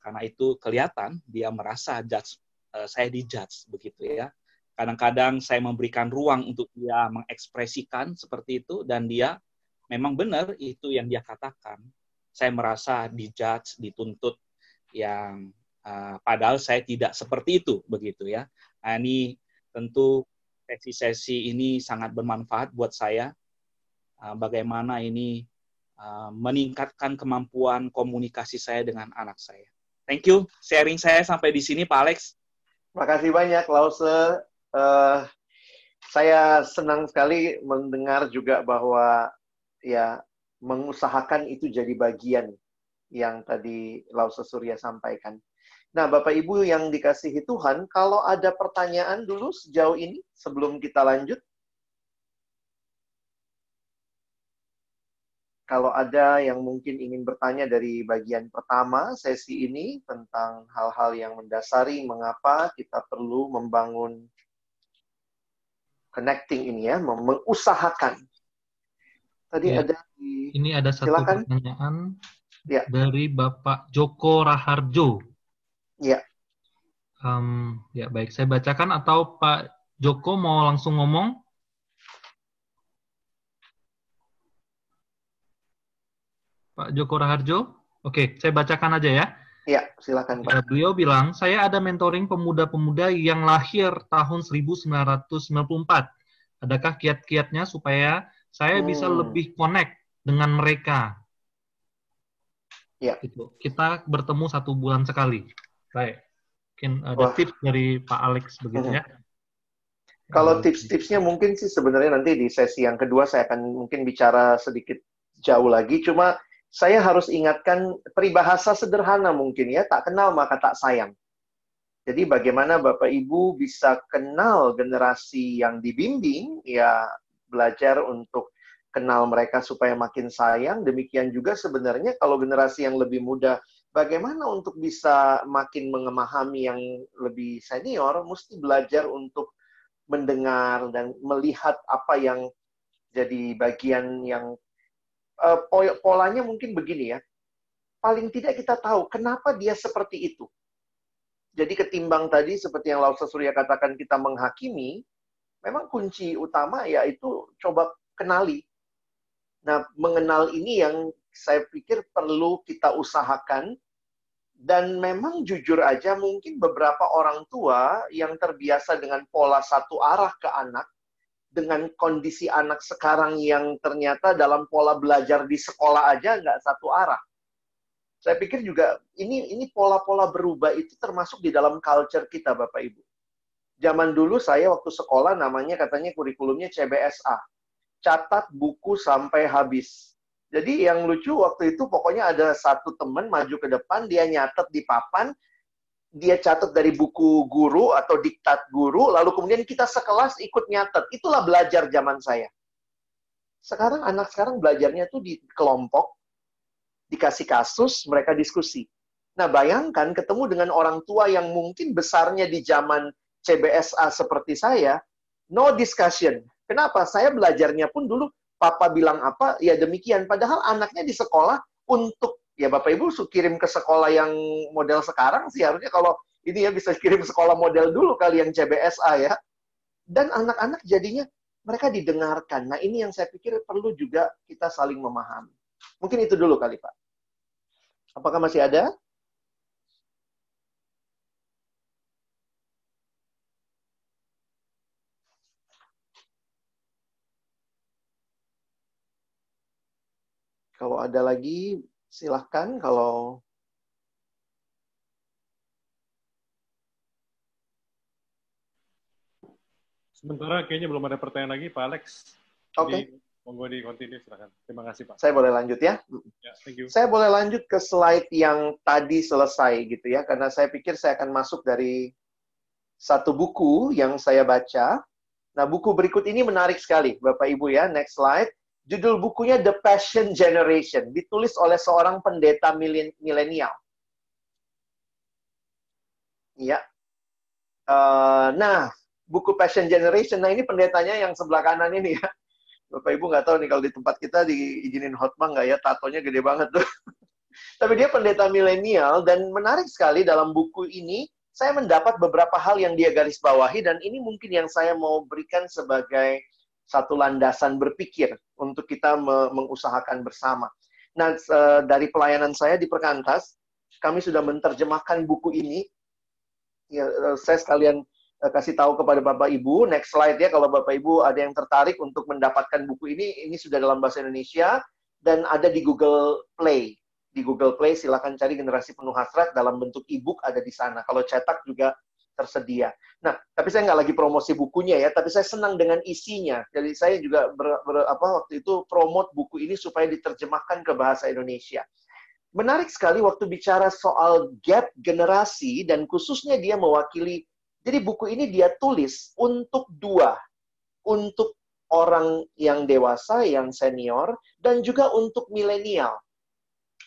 karena itu kelihatan dia merasa judge, uh, saya dijudge begitu ya. Kadang-kadang saya memberikan ruang untuk dia mengekspresikan seperti itu dan dia memang benar itu yang dia katakan. Saya merasa dijudge, dituntut yang Uh, padahal saya tidak seperti itu begitu ya. Nah, ini Tentu sesi-sesi ini sangat bermanfaat buat saya. Uh, bagaimana ini uh, meningkatkan kemampuan komunikasi saya dengan anak saya. Thank you. Sharing saya sampai di sini, Pak Alex. Terima kasih banyak, Lause. Uh, saya senang sekali mendengar juga bahwa ya mengusahakan itu jadi bagian yang tadi Lause Surya sampaikan. Nah, Bapak Ibu yang dikasihi Tuhan, kalau ada pertanyaan dulu sejauh ini sebelum kita lanjut. Kalau ada yang mungkin ingin bertanya dari bagian pertama sesi ini tentang hal-hal yang mendasari mengapa kita perlu membangun connecting ini ya, mengusahakan. Tadi ya. ada di Ini ada satu silakan. pertanyaan ya. dari Bapak Joko Raharjo. Ya. Um, ya baik, saya bacakan atau Pak Joko mau langsung ngomong? Pak Joko Raharjo? Oke, saya bacakan aja ya. Ya, silakan Pak. Beliau bilang, saya ada mentoring pemuda-pemuda yang lahir tahun 1994. Adakah kiat-kiatnya supaya saya hmm. bisa lebih connect dengan mereka? Ya. Itu. Kita bertemu satu bulan sekali. Baik. Mungkin ada Wah. tips dari Pak Alex begitu ya. Kalau tips-tipsnya mungkin sih sebenarnya nanti di sesi yang kedua saya akan mungkin bicara sedikit jauh lagi. Cuma saya harus ingatkan peribahasa sederhana mungkin ya, tak kenal maka tak sayang. Jadi bagaimana Bapak Ibu bisa kenal generasi yang dibimbing, ya belajar untuk kenal mereka supaya makin sayang. Demikian juga sebenarnya kalau generasi yang lebih muda bagaimana untuk bisa makin memahami yang lebih senior, mesti belajar untuk mendengar dan melihat apa yang jadi bagian yang uh, polanya mungkin begini ya. Paling tidak kita tahu kenapa dia seperti itu. Jadi ketimbang tadi seperti yang Lausa Surya katakan kita menghakimi, memang kunci utama yaitu coba kenali. Nah, mengenal ini yang saya pikir perlu kita usahakan dan memang jujur aja mungkin beberapa orang tua yang terbiasa dengan pola satu arah ke anak dengan kondisi anak sekarang yang ternyata dalam pola belajar di sekolah aja nggak satu arah. Saya pikir juga ini ini pola-pola berubah itu termasuk di dalam culture kita Bapak Ibu. Zaman dulu saya waktu sekolah namanya katanya kurikulumnya CBSA. Catat buku sampai habis jadi yang lucu waktu itu pokoknya ada satu teman maju ke depan, dia nyatet di papan, dia catat dari buku guru atau diktat guru, lalu kemudian kita sekelas ikut nyatet. Itulah belajar zaman saya. Sekarang anak sekarang belajarnya tuh di kelompok, dikasih kasus, mereka diskusi. Nah, bayangkan ketemu dengan orang tua yang mungkin besarnya di zaman CBSA seperti saya, no discussion. Kenapa? Saya belajarnya pun dulu papa bilang apa, ya demikian. Padahal anaknya di sekolah untuk, ya Bapak Ibu kirim ke sekolah yang model sekarang sih harusnya kalau ini ya bisa kirim sekolah model dulu kali yang CBSA ya. Dan anak-anak jadinya mereka didengarkan. Nah ini yang saya pikir perlu juga kita saling memahami. Mungkin itu dulu kali Pak. Apakah masih ada? Kalau ada lagi, silahkan. Kalau Sementara kayaknya belum ada pertanyaan lagi, Pak Alex. Oke. Okay. Monggo di continue, silakan. Terima kasih, Pak. Saya boleh lanjut ya? Ya, thank you. Saya boleh lanjut ke slide yang tadi selesai gitu ya, karena saya pikir saya akan masuk dari satu buku yang saya baca. Nah, buku berikut ini menarik sekali, Bapak Ibu ya. Next slide. Judul bukunya The Passion Generation, ditulis oleh seorang pendeta milenial. Ya. Uh, nah, buku Passion Generation, nah ini pendetanya yang sebelah kanan ini ya. Bapak Ibu nggak tahu nih kalau di tempat kita diizinin hotman nggak ya, tatonya gede banget tuh. Tapi dia pendeta milenial dan menarik sekali dalam buku ini saya mendapat beberapa hal yang dia garis bawahi dan ini mungkin yang saya mau berikan sebagai satu landasan berpikir untuk kita mengusahakan bersama. Nah, dari pelayanan saya di Perkantas, kami sudah menerjemahkan buku ini. Ya, e, saya sekalian uh, kasih tahu kepada Bapak Ibu. Next slide ya, kalau Bapak Ibu ada yang tertarik untuk mendapatkan buku ini, ini sudah dalam bahasa Indonesia dan ada di Google Play. Di Google Play silakan cari generasi penuh hasrat dalam bentuk e-book ada di sana. Kalau cetak juga tersedia. Nah, tapi saya nggak lagi promosi bukunya ya, tapi saya senang dengan isinya. Jadi saya juga ber, ber, apa waktu itu promote buku ini supaya diterjemahkan ke bahasa Indonesia menarik sekali waktu bicara soal gap generasi dan khususnya dia mewakili jadi buku ini dia tulis untuk dua untuk orang yang dewasa yang senior dan juga untuk milenial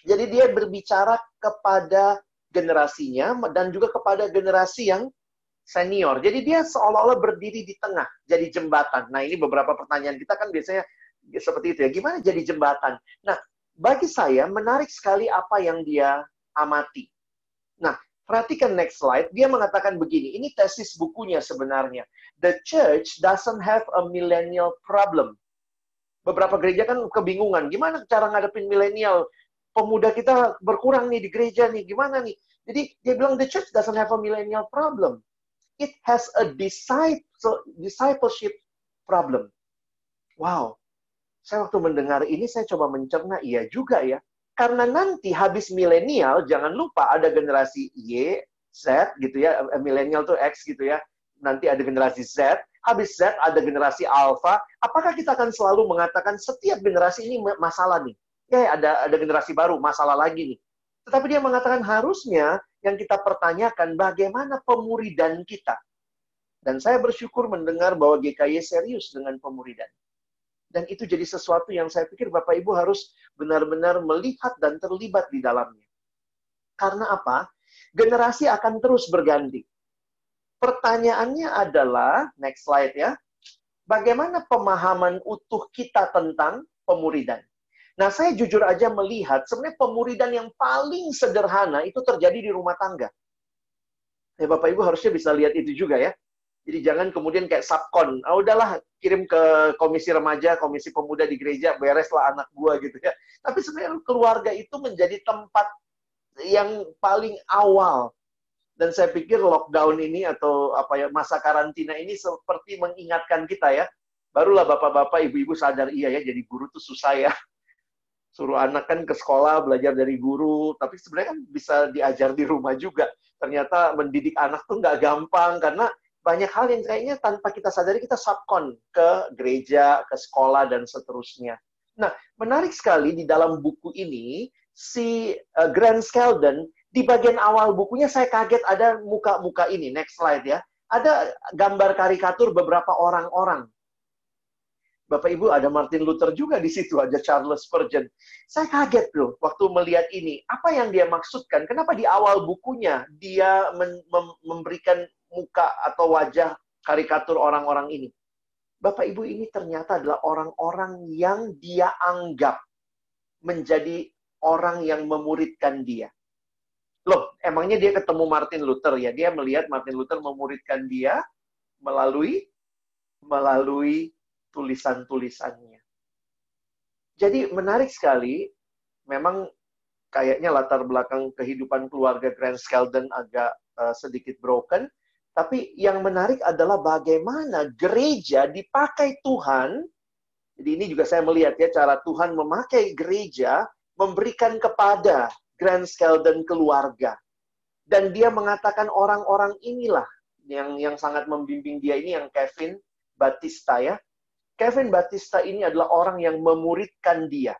jadi dia berbicara kepada generasinya dan juga kepada generasi yang senior. Jadi dia seolah-olah berdiri di tengah, jadi jembatan. Nah, ini beberapa pertanyaan kita kan biasanya seperti itu ya. Gimana jadi jembatan? Nah, bagi saya menarik sekali apa yang dia amati. Nah, perhatikan next slide. Dia mengatakan begini, ini tesis bukunya sebenarnya. The church doesn't have a millennial problem. Beberapa gereja kan kebingungan, gimana cara ngadepin milenial? Pemuda kita berkurang nih di gereja nih, gimana nih? Jadi dia bilang the church doesn't have a millennial problem. It has a discipleship problem. Wow, saya waktu mendengar ini saya coba mencerna iya juga ya. Karena nanti habis milenial jangan lupa ada generasi Y, Z gitu ya, eh, milenial tuh X gitu ya. Nanti ada generasi Z, habis Z ada generasi alpha. Apakah kita akan selalu mengatakan setiap generasi ini masalah nih? Ya ada ada generasi baru, masalah lagi nih. Tetapi dia mengatakan harusnya yang kita pertanyakan bagaimana pemuridan kita. Dan saya bersyukur mendengar bahwa GKY serius dengan pemuridan. Dan itu jadi sesuatu yang saya pikir Bapak Ibu harus benar-benar melihat dan terlibat di dalamnya. Karena apa? Generasi akan terus berganti. Pertanyaannya adalah, next slide ya, bagaimana pemahaman utuh kita tentang pemuridan? Nah, saya jujur aja melihat sebenarnya pemuridan yang paling sederhana itu terjadi di rumah tangga. Ya, Bapak Ibu harusnya bisa lihat itu juga ya. Jadi jangan kemudian kayak subkon, ah udahlah kirim ke komisi remaja, komisi pemuda di gereja, bereslah anak gua gitu ya. Tapi sebenarnya keluarga itu menjadi tempat yang paling awal. Dan saya pikir lockdown ini atau apa ya masa karantina ini seperti mengingatkan kita ya. Barulah bapak-bapak, ibu-ibu sadar iya ya jadi guru tuh susah ya. Suruh anak kan ke sekolah belajar dari guru, tapi sebenarnya kan bisa diajar di rumah juga. Ternyata mendidik anak tuh nggak gampang karena banyak hal yang kayaknya tanpa kita sadari kita subkon ke gereja, ke sekolah, dan seterusnya. Nah, menarik sekali di dalam buku ini, si uh, Grant Skeldon, di bagian awal bukunya saya kaget ada muka-muka ini. Next slide ya. Ada gambar karikatur beberapa orang-orang. Bapak Ibu ada Martin Luther juga di situ, ada Charles Spurgeon. Saya kaget loh waktu melihat ini. Apa yang dia maksudkan? Kenapa di awal bukunya dia memberikan muka atau wajah karikatur orang-orang ini. Bapak Ibu ini ternyata adalah orang-orang yang dia anggap menjadi orang yang memuridkan dia. Loh, emangnya dia ketemu Martin Luther ya? Dia melihat Martin Luther memuridkan dia melalui melalui tulisan-tulisannya. Jadi menarik sekali, memang kayaknya latar belakang kehidupan keluarga Grant Skeldon agak uh, sedikit broken, tapi yang menarik adalah bagaimana gereja dipakai Tuhan. Jadi ini juga saya melihat ya cara Tuhan memakai gereja memberikan kepada Grand Skeldon keluarga. Dan dia mengatakan orang-orang inilah yang yang sangat membimbing dia ini yang Kevin Batista ya. Kevin Batista ini adalah orang yang memuridkan dia.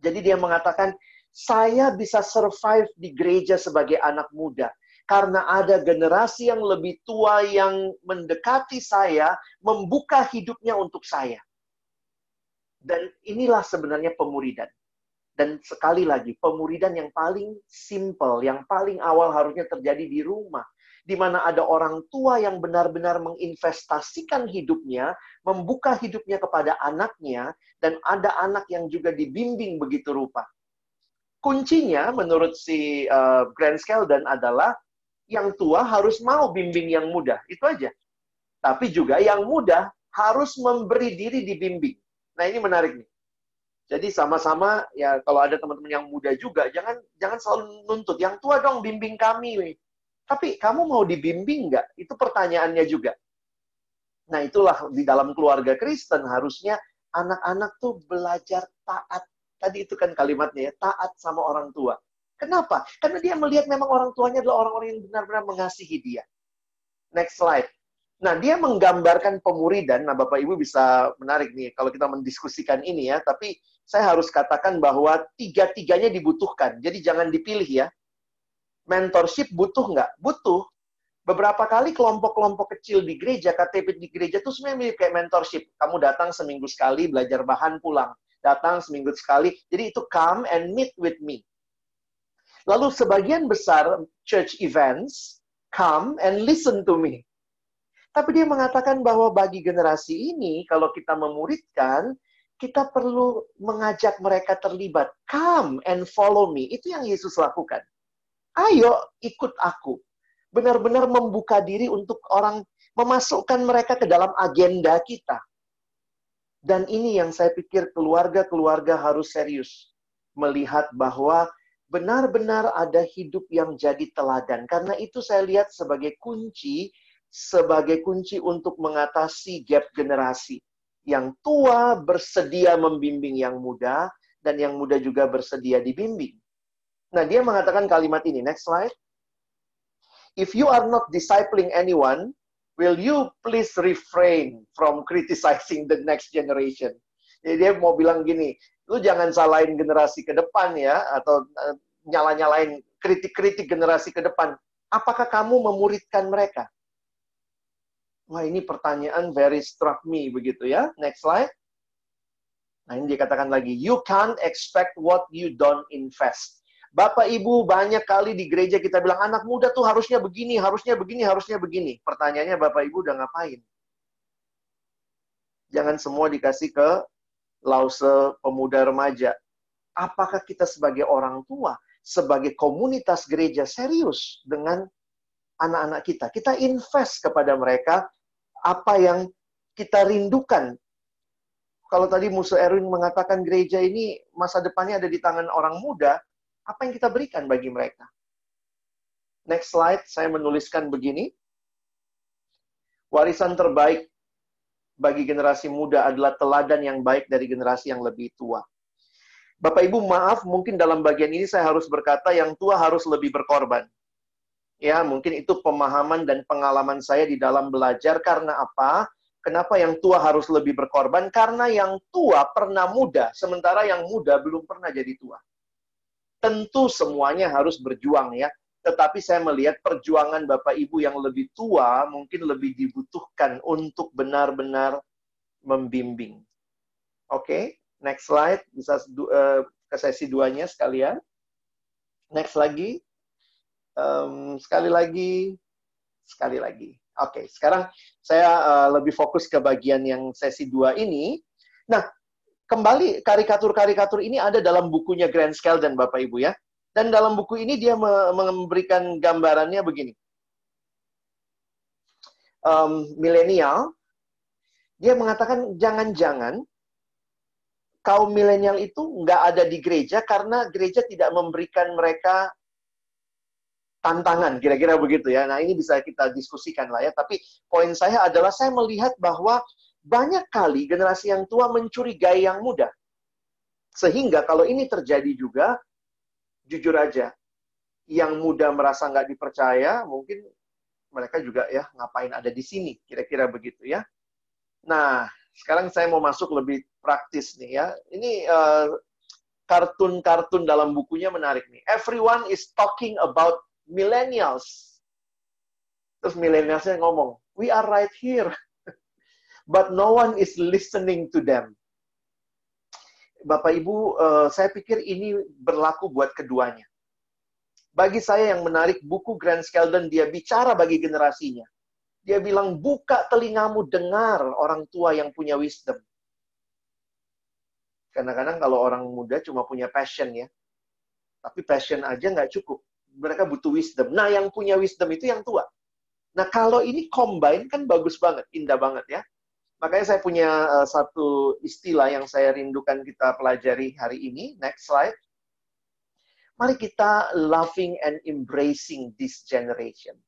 Jadi dia mengatakan, saya bisa survive di gereja sebagai anak muda karena ada generasi yang lebih tua yang mendekati saya, membuka hidupnya untuk saya. Dan inilah sebenarnya pemuridan. Dan sekali lagi, pemuridan yang paling simple, yang paling awal harusnya terjadi di rumah. Di mana ada orang tua yang benar-benar menginvestasikan hidupnya, membuka hidupnya kepada anaknya, dan ada anak yang juga dibimbing begitu rupa. Kuncinya menurut si uh, Grant Skeldon adalah yang tua harus mau bimbing yang muda. Itu aja. Tapi juga yang muda harus memberi diri dibimbing. Nah, ini menarik nih. Jadi sama-sama ya kalau ada teman-teman yang muda juga jangan jangan selalu nuntut yang tua dong bimbing kami. Tapi kamu mau dibimbing nggak? Itu pertanyaannya juga. Nah itulah di dalam keluarga Kristen harusnya anak-anak tuh belajar taat. Tadi itu kan kalimatnya ya, taat sama orang tua. Kenapa? Karena dia melihat memang orang tuanya adalah orang-orang yang benar-benar mengasihi dia. Next slide. Nah, dia menggambarkan pemuridan. Nah, Bapak Ibu bisa menarik nih kalau kita mendiskusikan ini ya. Tapi saya harus katakan bahwa tiga-tiganya dibutuhkan. Jadi jangan dipilih ya. Mentorship butuh nggak? Butuh. Beberapa kali kelompok-kelompok kecil di gereja, KTP di gereja itu sebenarnya mirip kayak mentorship. Kamu datang seminggu sekali, belajar bahan pulang. Datang seminggu sekali. Jadi itu come and meet with me. Lalu sebagian besar church events, come and listen to me tapi dia mengatakan bahwa bagi generasi ini, kalau kita memuridkan, kita perlu mengajak mereka terlibat. Come and follow me. Itu yang Yesus lakukan. Ayo ikut aku. Benar-benar membuka diri untuk orang, memasukkan mereka ke dalam agenda kita. Dan ini yang saya pikir keluarga-keluarga harus serius. Melihat bahwa benar-benar ada hidup yang jadi teladan. Karena itu saya lihat sebagai kunci sebagai kunci untuk mengatasi gap generasi. Yang tua bersedia membimbing yang muda, dan yang muda juga bersedia dibimbing. Nah, dia mengatakan kalimat ini. Next slide. If you are not discipling anyone, will you please refrain from criticizing the next generation? Jadi dia mau bilang gini, lu jangan salahin generasi ke depan ya, atau uh, nyala-nyalain kritik-kritik generasi ke depan. Apakah kamu memuridkan mereka? Wah, ini pertanyaan very struck me begitu ya. Next slide. Nah, ini dikatakan lagi, you can't expect what you don't invest. Bapak Ibu banyak kali di gereja kita bilang anak muda tuh harusnya begini, harusnya begini, harusnya begini. Pertanyaannya Bapak Ibu udah ngapain? Jangan semua dikasih ke lause pemuda remaja. Apakah kita sebagai orang tua, sebagai komunitas gereja serius dengan anak-anak kita? Kita invest kepada mereka apa yang kita rindukan. Kalau tadi Musa Erwin mengatakan gereja ini masa depannya ada di tangan orang muda, apa yang kita berikan bagi mereka? Next slide, saya menuliskan begini. Warisan terbaik bagi generasi muda adalah teladan yang baik dari generasi yang lebih tua. Bapak Ibu maaf, mungkin dalam bagian ini saya harus berkata yang tua harus lebih berkorban. Ya, mungkin itu pemahaman dan pengalaman saya di dalam belajar karena apa? Kenapa yang tua harus lebih berkorban? Karena yang tua pernah muda, sementara yang muda belum pernah jadi tua. Tentu semuanya harus berjuang ya. Tetapi saya melihat perjuangan Bapak Ibu yang lebih tua mungkin lebih dibutuhkan untuk benar-benar membimbing. Oke, okay, next slide. Bisa uh, ke sesi duanya sekalian. Next lagi um, sekali lagi, sekali lagi. Oke, okay, sekarang saya uh, lebih fokus ke bagian yang sesi dua ini. Nah, kembali karikatur-karikatur ini ada dalam bukunya Grant Skeldon, Bapak Ibu ya. Dan dalam buku ini dia memberikan gambarannya begini. Um, milenial, dia mengatakan jangan-jangan kaum milenial itu nggak ada di gereja karena gereja tidak memberikan mereka tantangan, kira-kira begitu ya. Nah, ini bisa kita diskusikan lah ya. Tapi poin saya adalah saya melihat bahwa banyak kali generasi yang tua mencurigai yang muda. Sehingga kalau ini terjadi juga, jujur aja, yang muda merasa nggak dipercaya, mungkin mereka juga ya ngapain ada di sini, kira-kira begitu ya. Nah, sekarang saya mau masuk lebih praktis nih ya. Ini uh, kartun-kartun dalam bukunya menarik nih. Everyone is talking about millennials. Terus millennialsnya ngomong, we are right here. But no one is listening to them. Bapak Ibu, uh, saya pikir ini berlaku buat keduanya. Bagi saya yang menarik buku Grant Skeldon, dia bicara bagi generasinya. Dia bilang, buka telingamu dengar orang tua yang punya wisdom. Kadang-kadang kalau orang muda cuma punya passion ya. Tapi passion aja nggak cukup mereka butuh wisdom. Nah, yang punya wisdom itu yang tua. Nah, kalau ini combine kan bagus banget, indah banget ya. Makanya saya punya uh, satu istilah yang saya rindukan kita pelajari hari ini. Next slide. Mari kita loving and embracing this generation.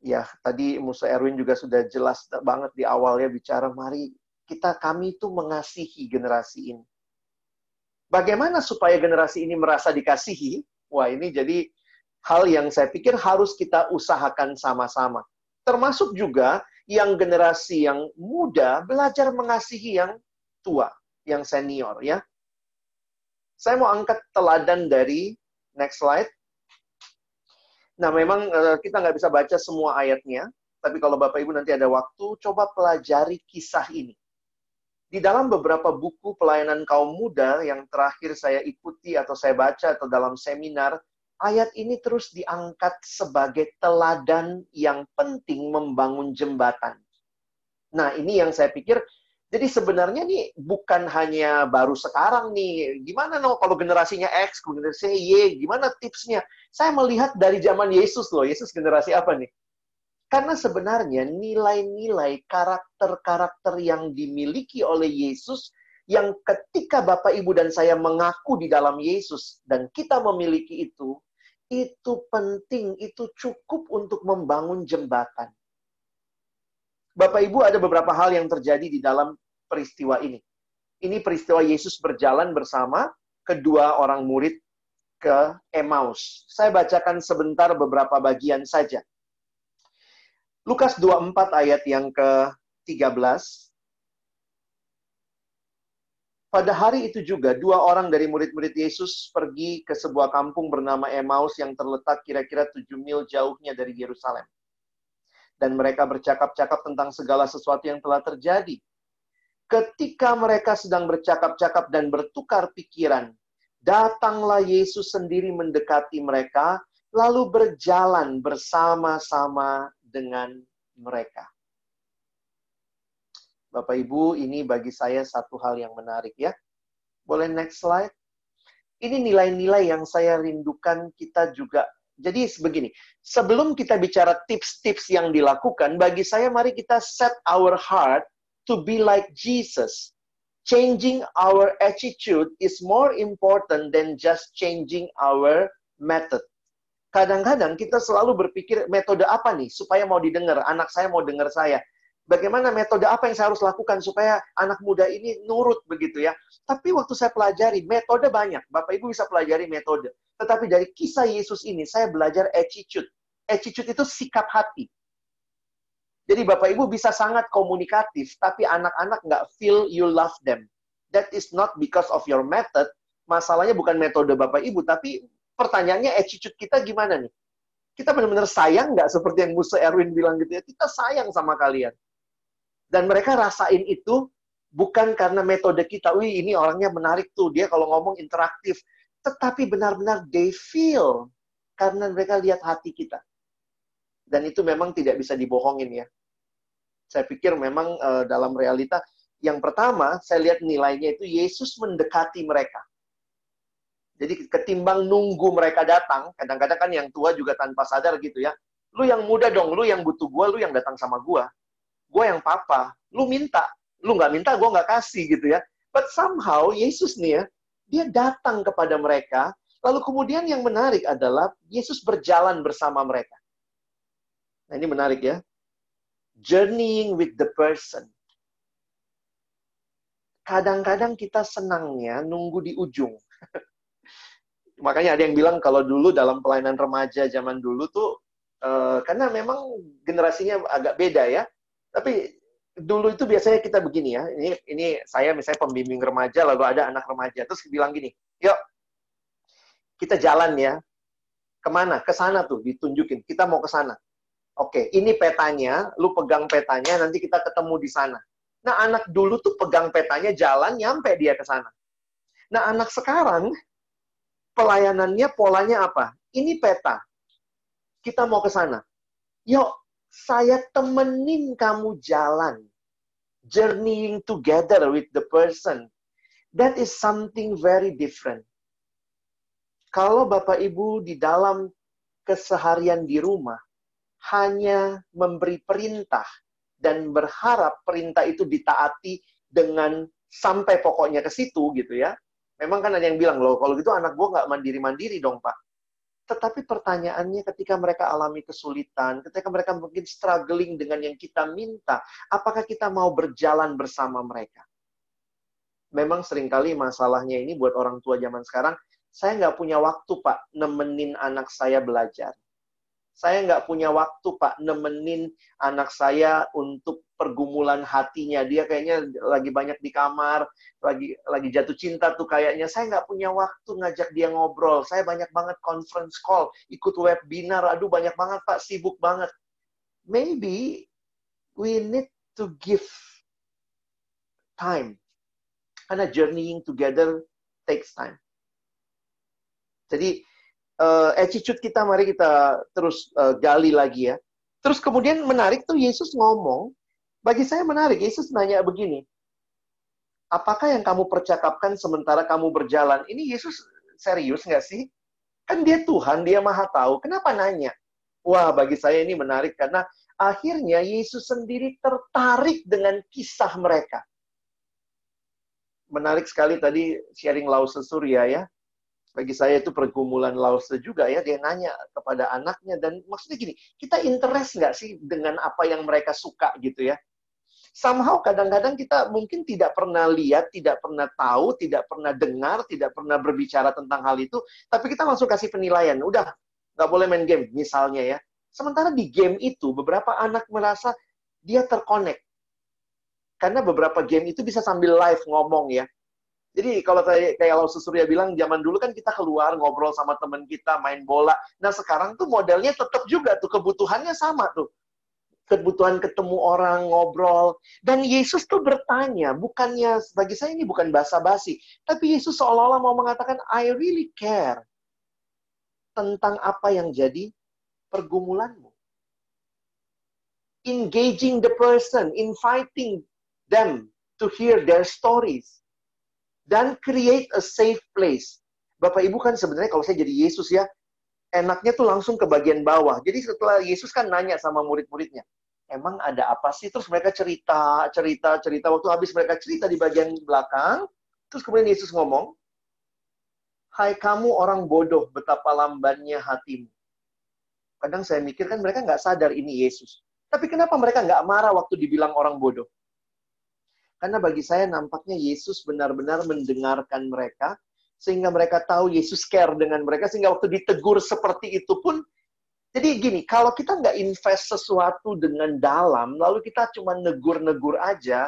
Ya, tadi Musa Erwin juga sudah jelas banget di awalnya bicara, mari kita kami itu mengasihi generasi ini. Bagaimana supaya generasi ini merasa dikasihi? Wah, ini jadi hal yang saya pikir harus kita usahakan sama-sama. Termasuk juga yang generasi yang muda belajar mengasihi yang tua, yang senior ya. Saya mau angkat teladan dari next slide. Nah, memang uh, kita nggak bisa baca semua ayatnya, tapi kalau Bapak Ibu nanti ada waktu, coba pelajari kisah ini. Di dalam beberapa buku pelayanan kaum muda yang terakhir saya ikuti atau saya baca atau dalam seminar, ayat ini terus diangkat sebagai teladan yang penting membangun jembatan. Nah, ini yang saya pikir jadi sebenarnya nih bukan hanya baru sekarang nih. Gimana no kalau generasinya X, generasinya Y, gimana tipsnya? Saya melihat dari zaman Yesus loh. Yesus generasi apa nih? Karena sebenarnya nilai-nilai karakter-karakter yang dimiliki oleh Yesus yang ketika Bapak Ibu dan saya mengaku di dalam Yesus dan kita memiliki itu, itu penting, itu cukup untuk membangun jembatan. Bapak Ibu ada beberapa hal yang terjadi di dalam peristiwa ini. Ini peristiwa Yesus berjalan bersama kedua orang murid ke Emmaus. Saya bacakan sebentar beberapa bagian saja. Lukas 24 ayat yang ke-13. Pada hari itu juga, dua orang dari murid-murid Yesus pergi ke sebuah kampung bernama Emmaus yang terletak kira-kira tujuh mil jauhnya dari Yerusalem. Dan mereka bercakap-cakap tentang segala sesuatu yang telah terjadi. Ketika mereka sedang bercakap-cakap dan bertukar pikiran, datanglah Yesus sendiri mendekati mereka, lalu berjalan bersama-sama dengan mereka. Bapak Ibu, ini bagi saya satu hal yang menarik ya. Boleh next slide? Ini nilai-nilai yang saya rindukan kita juga. Jadi begini, sebelum kita bicara tips-tips yang dilakukan, bagi saya mari kita set our heart to be like Jesus. Changing our attitude is more important than just changing our method. Kadang-kadang kita selalu berpikir metode apa nih supaya mau didengar, anak saya mau dengar saya bagaimana metode apa yang saya harus lakukan supaya anak muda ini nurut begitu ya. Tapi waktu saya pelajari, metode banyak. Bapak Ibu bisa pelajari metode. Tetapi dari kisah Yesus ini, saya belajar attitude. Attitude itu sikap hati. Jadi Bapak Ibu bisa sangat komunikatif, tapi anak-anak nggak feel you love them. That is not because of your method. Masalahnya bukan metode Bapak Ibu, tapi pertanyaannya attitude kita gimana nih? Kita benar-benar sayang nggak seperti yang Musa Erwin bilang gitu ya? Kita sayang sama kalian. Dan mereka rasain itu bukan karena metode kita, wih ini orangnya menarik tuh, dia kalau ngomong interaktif. Tetapi benar-benar they feel karena mereka lihat hati kita. Dan itu memang tidak bisa dibohongin ya. Saya pikir memang uh, dalam realita, yang pertama saya lihat nilainya itu Yesus mendekati mereka. Jadi ketimbang nunggu mereka datang, kadang-kadang kan yang tua juga tanpa sadar gitu ya. Lu yang muda dong, lu yang butuh gua, lu yang datang sama gua gue yang papa, lu minta, lu nggak minta, gue nggak kasih gitu ya. But somehow Yesus nih ya, dia datang kepada mereka, lalu kemudian yang menarik adalah Yesus berjalan bersama mereka. Nah ini menarik ya. Journeying with the person. Kadang-kadang kita senangnya nunggu di ujung. Makanya ada yang bilang kalau dulu dalam pelayanan remaja zaman dulu tuh, uh, karena memang generasinya agak beda ya tapi dulu itu biasanya kita begini ya. Ini ini saya misalnya pembimbing remaja lalu ada anak remaja terus bilang gini, "Yuk, kita jalan ya." Ke mana? Ke sana tuh, ditunjukin. Kita mau ke sana. Oke, ini petanya, lu pegang petanya, nanti kita ketemu di sana. Nah, anak dulu tuh pegang petanya, jalan, nyampe dia ke sana. Nah, anak sekarang, pelayanannya polanya apa? Ini peta. Kita mau ke sana. Yuk, saya temenin kamu jalan. Journeying together with the person. That is something very different. Kalau Bapak Ibu di dalam keseharian di rumah hanya memberi perintah dan berharap perintah itu ditaati dengan sampai pokoknya ke situ gitu ya. Memang kan ada yang bilang, loh kalau gitu anak gue nggak mandiri-mandiri dong Pak. Tetapi pertanyaannya ketika mereka alami kesulitan, ketika mereka mungkin struggling dengan yang kita minta, apakah kita mau berjalan bersama mereka? Memang sering kali masalahnya ini buat orang tua zaman sekarang, saya nggak punya waktu Pak nemenin anak saya belajar. Saya nggak punya waktu, Pak, nemenin anak saya untuk pergumulan hatinya. Dia kayaknya lagi banyak di kamar, lagi lagi jatuh cinta tuh kayaknya. Saya nggak punya waktu ngajak dia ngobrol. Saya banyak banget conference call, ikut webinar. Aduh, banyak banget, Pak, sibuk banget. Maybe we need to give time. Karena journeying together takes time. Jadi, uh, attitude kita mari kita terus uh, gali lagi ya. Terus kemudian menarik tuh Yesus ngomong, bagi saya menarik, Yesus nanya begini, apakah yang kamu percakapkan sementara kamu berjalan? Ini Yesus serius nggak sih? Kan dia Tuhan, dia maha tahu. Kenapa nanya? Wah, bagi saya ini menarik karena akhirnya Yesus sendiri tertarik dengan kisah mereka. Menarik sekali tadi sharing Lause Surya ya bagi saya itu pergumulan Lause juga ya dia nanya kepada anaknya dan maksudnya gini kita interest nggak sih dengan apa yang mereka suka gitu ya? Somehow kadang-kadang kita mungkin tidak pernah lihat tidak pernah tahu tidak pernah dengar tidak pernah berbicara tentang hal itu tapi kita langsung kasih penilaian udah nggak boleh main game misalnya ya. Sementara di game itu beberapa anak merasa dia terkonek. Karena beberapa game itu bisa sambil live ngomong ya jadi kalau kayak kayak Lau Surya bilang zaman dulu kan kita keluar ngobrol sama teman kita main bola. Nah sekarang tuh modelnya tetap juga tuh kebutuhannya sama tuh. Kebutuhan ketemu orang ngobrol dan Yesus tuh bertanya, bukannya bagi saya ini bukan basa-basi, tapi Yesus seolah-olah mau mengatakan I really care tentang apa yang jadi pergumulanmu. Engaging the person, inviting them to hear their stories dan create a safe place. Bapak Ibu kan sebenarnya kalau saya jadi Yesus ya, enaknya tuh langsung ke bagian bawah. Jadi setelah Yesus kan nanya sama murid-muridnya, emang ada apa sih? Terus mereka cerita, cerita, cerita. Waktu habis mereka cerita di bagian belakang, terus kemudian Yesus ngomong, Hai kamu orang bodoh, betapa lambannya hatimu. Kadang saya mikir kan mereka nggak sadar ini Yesus. Tapi kenapa mereka nggak marah waktu dibilang orang bodoh? Karena bagi saya nampaknya Yesus benar-benar mendengarkan mereka, sehingga mereka tahu Yesus care dengan mereka, sehingga waktu ditegur seperti itu pun, jadi gini, kalau kita nggak invest sesuatu dengan dalam, lalu kita cuma negur-negur aja,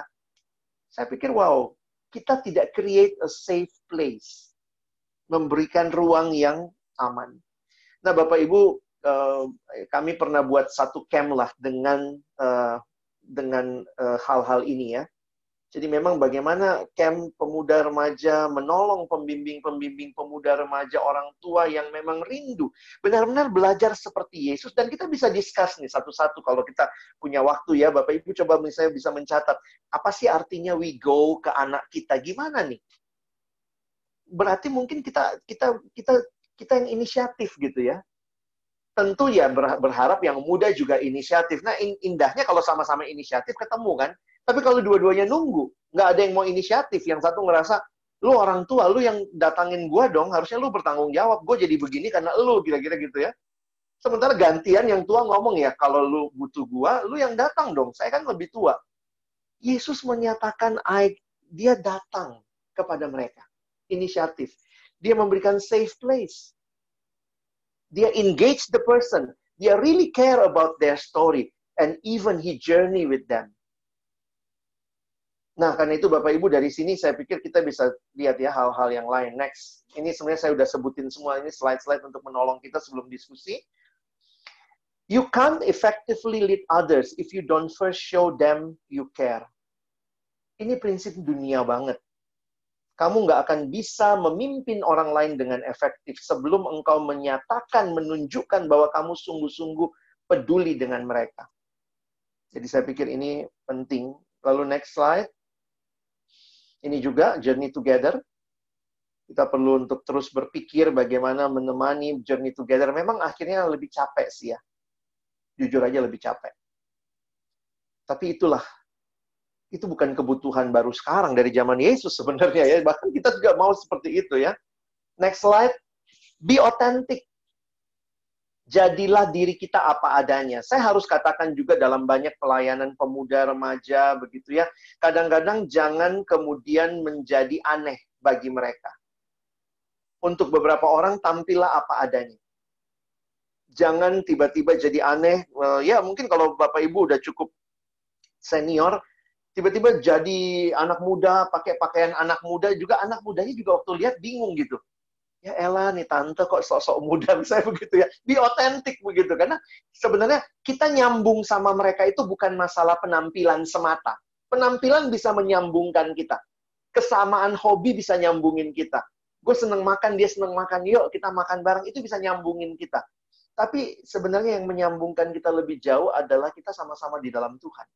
saya pikir, wow, kita tidak create a safe place. Memberikan ruang yang aman. Nah, Bapak Ibu, eh, kami pernah buat satu camp lah dengan eh, dengan eh, hal-hal ini ya. Jadi memang bagaimana camp pemuda remaja menolong pembimbing-pembimbing pemuda remaja orang tua yang memang rindu. Benar-benar belajar seperti Yesus. Dan kita bisa discuss nih satu-satu kalau kita punya waktu ya. Bapak Ibu coba misalnya bisa mencatat. Apa sih artinya we go ke anak kita? Gimana nih? Berarti mungkin kita kita kita kita yang inisiatif gitu ya tentu ya berharap yang muda juga inisiatif. Nah, indahnya kalau sama-sama inisiatif ketemu kan. Tapi kalau dua-duanya nunggu, nggak ada yang mau inisiatif. Yang satu ngerasa, lu orang tua, lu yang datangin gua dong, harusnya lu bertanggung jawab. Gue jadi begini karena lu, kira-kira gitu ya. Sementara gantian yang tua ngomong ya, kalau lu butuh gua, lu yang datang dong. Saya kan lebih tua. Yesus menyatakan, dia datang kepada mereka. Inisiatif. Dia memberikan safe place. Dia engage the person. Dia really care about their story. And even he journey with them. Nah, karena itu Bapak Ibu dari sini saya pikir kita bisa lihat ya hal-hal yang lain. Next, ini sebenarnya saya sudah sebutin semua ini slide-slide untuk menolong kita sebelum diskusi. You can't effectively lead others if you don't first show them you care. Ini prinsip dunia banget. Kamu nggak akan bisa memimpin orang lain dengan efektif sebelum engkau menyatakan, menunjukkan bahwa kamu sungguh-sungguh peduli dengan mereka. Jadi saya pikir ini penting. Lalu next slide. Ini juga journey together. Kita perlu untuk terus berpikir bagaimana menemani journey together. Memang akhirnya lebih capek sih ya. Jujur aja lebih capek. Tapi itulah itu bukan kebutuhan baru sekarang dari zaman Yesus sebenarnya ya. Bahkan kita juga mau seperti itu ya. Next slide. Be authentic. Jadilah diri kita apa adanya. Saya harus katakan juga dalam banyak pelayanan pemuda, remaja, begitu ya. Kadang-kadang jangan kemudian menjadi aneh bagi mereka. Untuk beberapa orang, tampillah apa adanya. Jangan tiba-tiba jadi aneh. Ya, mungkin kalau Bapak Ibu udah cukup senior, tiba-tiba jadi anak muda, pakai pakaian anak muda, juga anak mudanya juga waktu lihat bingung gitu. Ya Ella nih tante kok sok-sok muda saya begitu ya. Be otentik begitu karena sebenarnya kita nyambung sama mereka itu bukan masalah penampilan semata. Penampilan bisa menyambungkan kita. Kesamaan hobi bisa nyambungin kita. Gue seneng makan, dia seneng makan, yuk kita makan bareng, itu bisa nyambungin kita. Tapi sebenarnya yang menyambungkan kita lebih jauh adalah kita sama-sama di dalam Tuhan.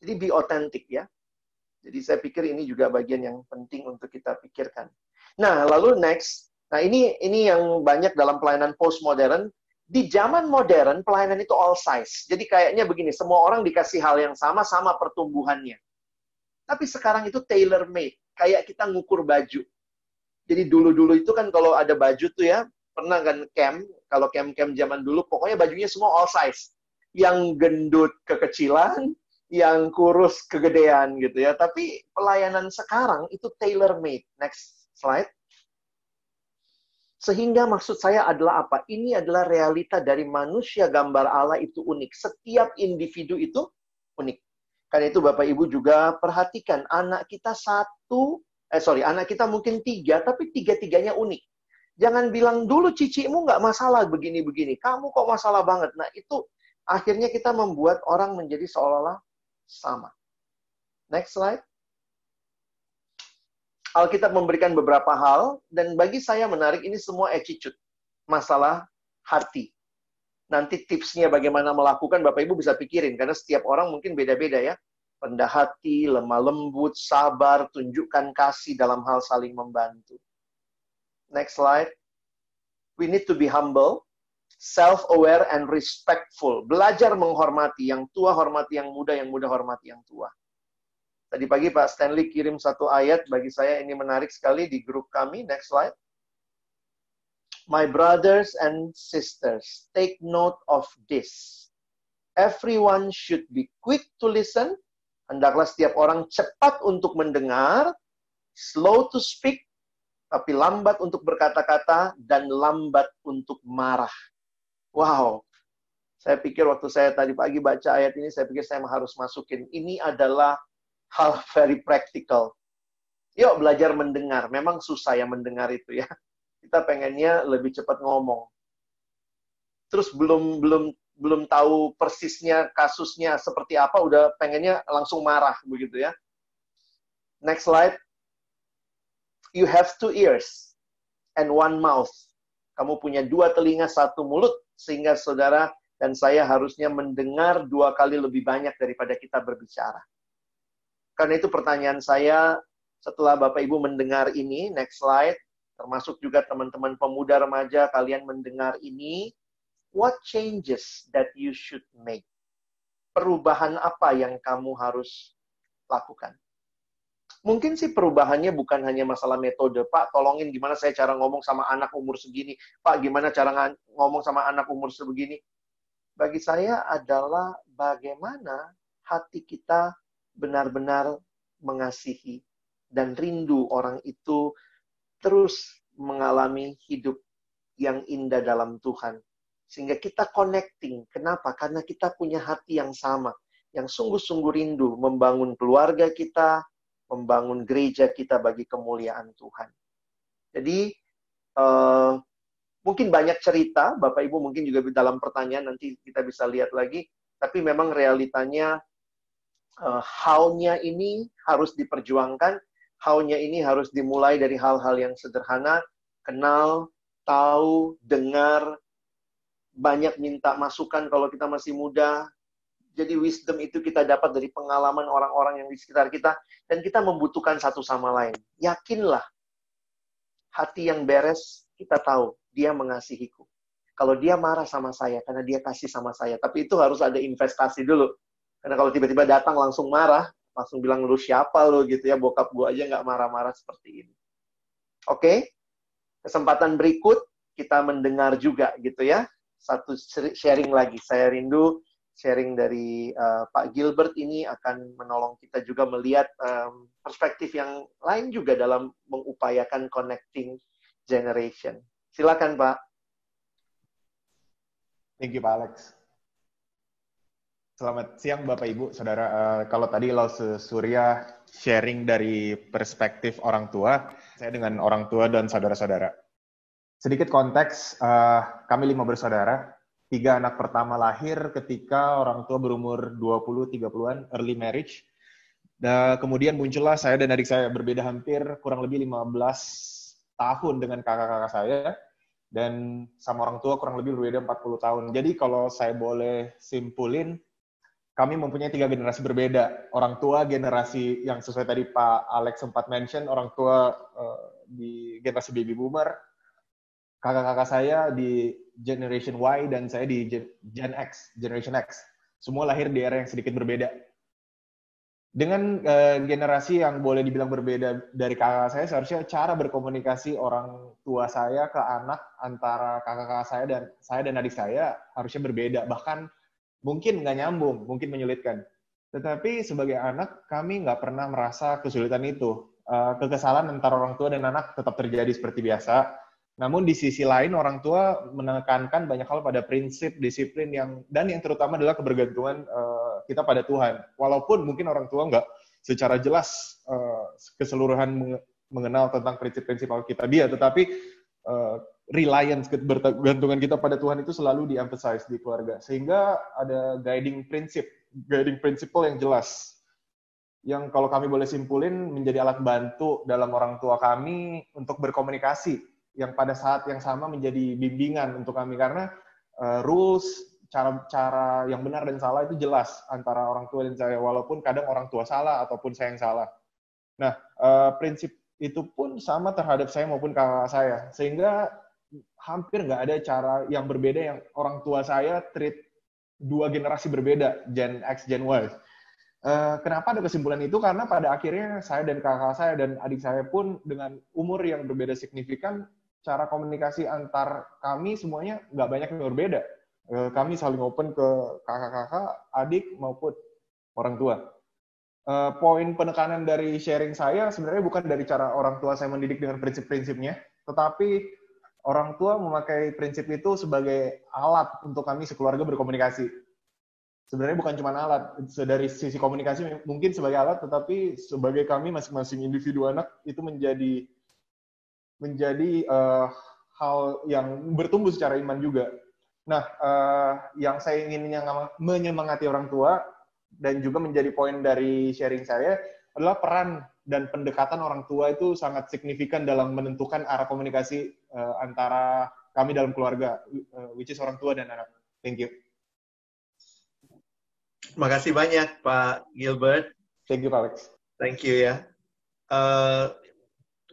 Jadi be authentic ya. Jadi saya pikir ini juga bagian yang penting untuk kita pikirkan. Nah, lalu next. Nah, ini ini yang banyak dalam pelayanan postmodern. Di zaman modern, pelayanan itu all size. Jadi kayaknya begini, semua orang dikasih hal yang sama, sama pertumbuhannya. Tapi sekarang itu tailor made. Kayak kita ngukur baju. Jadi dulu-dulu itu kan kalau ada baju tuh ya, pernah kan camp, kalau camp-camp zaman dulu, pokoknya bajunya semua all size. Yang gendut kekecilan, yang kurus kegedean gitu ya. Tapi pelayanan sekarang itu tailor made. Next slide. Sehingga maksud saya adalah apa? Ini adalah realita dari manusia gambar Allah itu unik. Setiap individu itu unik. Karena itu Bapak Ibu juga perhatikan anak kita satu, eh sorry, anak kita mungkin tiga, tapi tiga-tiganya unik. Jangan bilang dulu cicimu nggak masalah begini-begini. Kamu kok masalah banget. Nah itu akhirnya kita membuat orang menjadi seolah-olah sama. Next slide. Alkitab memberikan beberapa hal, dan bagi saya menarik ini semua attitude. Masalah hati. Nanti tipsnya bagaimana melakukan, Bapak Ibu bisa pikirin, karena setiap orang mungkin beda-beda ya. Rendah hati, lemah lembut, sabar, tunjukkan kasih dalam hal saling membantu. Next slide. We need to be humble self-aware and respectful. Belajar menghormati yang tua, hormati yang muda, yang muda hormati yang tua. Tadi pagi Pak Stanley kirim satu ayat, bagi saya ini menarik sekali di grup kami. Next slide. My brothers and sisters, take note of this. Everyone should be quick to listen. Hendaklah setiap orang cepat untuk mendengar, slow to speak, tapi lambat untuk berkata-kata, dan lambat untuk marah. Wow. Saya pikir waktu saya tadi pagi baca ayat ini, saya pikir saya harus masukin. Ini adalah hal very practical. Yuk belajar mendengar. Memang susah ya mendengar itu ya. Kita pengennya lebih cepat ngomong. Terus belum belum belum tahu persisnya kasusnya seperti apa, udah pengennya langsung marah begitu ya. Next slide. You have two ears and one mouth. Kamu punya dua telinga, satu mulut sehingga saudara dan saya harusnya mendengar dua kali lebih banyak daripada kita berbicara. Karena itu pertanyaan saya setelah Bapak Ibu mendengar ini, next slide, termasuk juga teman-teman pemuda remaja kalian mendengar ini, what changes that you should make? Perubahan apa yang kamu harus lakukan? Mungkin sih perubahannya bukan hanya masalah metode. Pak, tolongin gimana saya cara ngomong sama anak umur segini. Pak, gimana cara ngomong sama anak umur sebegini. Bagi saya adalah bagaimana hati kita benar-benar mengasihi dan rindu orang itu terus mengalami hidup yang indah dalam Tuhan. Sehingga kita connecting. Kenapa? Karena kita punya hati yang sama. Yang sungguh-sungguh rindu membangun keluarga kita, membangun gereja kita bagi kemuliaan Tuhan. Jadi uh, mungkin banyak cerita, Bapak Ibu mungkin juga dalam pertanyaan nanti kita bisa lihat lagi, tapi memang realitanya uh, how-nya ini harus diperjuangkan, how-nya ini harus dimulai dari hal-hal yang sederhana, kenal, tahu, dengar, banyak minta masukan kalau kita masih muda, jadi wisdom itu kita dapat dari pengalaman orang-orang yang di sekitar kita dan kita membutuhkan satu sama lain. Yakinlah hati yang beres kita tahu dia mengasihiku. Kalau dia marah sama saya karena dia kasih sama saya, tapi itu harus ada investasi dulu. Karena kalau tiba-tiba datang langsung marah, langsung bilang lu siapa lo gitu ya, bokap gue aja nggak marah-marah seperti ini. Oke, okay? kesempatan berikut kita mendengar juga gitu ya, satu sharing lagi. Saya rindu sharing dari uh, Pak Gilbert ini akan menolong kita juga melihat um, perspektif yang lain juga dalam mengupayakan connecting generation. Silakan Pak. Thank you Pak Alex. Selamat siang Bapak Ibu, Saudara. Uh, kalau tadi lo Surya sharing dari perspektif orang tua, saya dengan orang tua dan saudara-saudara. Sedikit konteks, uh, kami lima bersaudara, tiga anak pertama lahir ketika orang tua berumur 20-30-an, early marriage. Dan kemudian muncullah saya dan adik saya berbeda hampir kurang lebih 15 tahun dengan kakak-kakak saya dan sama orang tua kurang lebih berbeda 40 tahun. Jadi kalau saya boleh simpulin, kami mempunyai tiga generasi berbeda. Orang tua generasi yang sesuai tadi Pak Alex sempat mention, orang tua uh, di generasi baby boomer, kakak-kakak saya di generation Y dan saya di Gen X, generation X. Semua lahir di era yang sedikit berbeda. Dengan uh, generasi yang boleh dibilang berbeda dari kakak saya, seharusnya cara berkomunikasi orang tua saya ke anak antara kakak-kakak saya dan saya dan adik saya harusnya berbeda. Bahkan mungkin nggak nyambung, mungkin menyulitkan. Tetapi sebagai anak, kami nggak pernah merasa kesulitan itu. Uh, kekesalan antara orang tua dan anak tetap terjadi seperti biasa. Namun di sisi lain, orang tua menekankan banyak hal pada prinsip, disiplin yang dan yang terutama adalah kebergantungan uh, kita pada Tuhan. Walaupun mungkin orang tua nggak secara jelas uh, keseluruhan mengenal tentang prinsip-prinsip Alkitab dia, tetapi reliance bergantungan kita pada Tuhan itu selalu di-emphasize di keluarga. Sehingga ada guiding prinsip guiding principle yang jelas. Yang kalau kami boleh simpulin menjadi alat bantu dalam orang tua kami untuk berkomunikasi yang pada saat yang sama menjadi bimbingan untuk kami. Karena uh, rules cara-cara yang benar dan salah itu jelas antara orang tua dan saya. Walaupun kadang orang tua salah ataupun saya yang salah. Nah, uh, prinsip itu pun sama terhadap saya maupun kakak saya. Sehingga hampir nggak ada cara yang berbeda yang orang tua saya treat dua generasi berbeda, Gen X, Gen Y. Uh, kenapa ada kesimpulan itu? Karena pada akhirnya saya dan kakak saya dan adik saya pun dengan umur yang berbeda signifikan, cara komunikasi antar kami semuanya nggak banyak yang berbeda. Uh, kami saling open ke kakak-kakak, adik maupun orang tua. Uh, poin penekanan dari sharing saya sebenarnya bukan dari cara orang tua saya mendidik dengan prinsip-prinsipnya, tetapi orang tua memakai prinsip itu sebagai alat untuk kami sekeluarga berkomunikasi. Sebenarnya bukan cuma alat, dari sisi komunikasi mungkin sebagai alat, tetapi sebagai kami masing-masing individu anak itu menjadi menjadi uh, hal yang bertumbuh secara iman juga. Nah, uh, yang saya ingin menyemangati orang tua dan juga menjadi poin dari sharing saya adalah peran dan pendekatan orang tua itu sangat signifikan dalam menentukan arah komunikasi uh, antara kami dalam keluarga, uh, which is orang tua dan anak. Thank you. Terima kasih banyak Pak Gilbert. Thank you Pak Alex. Thank you ya. Uh,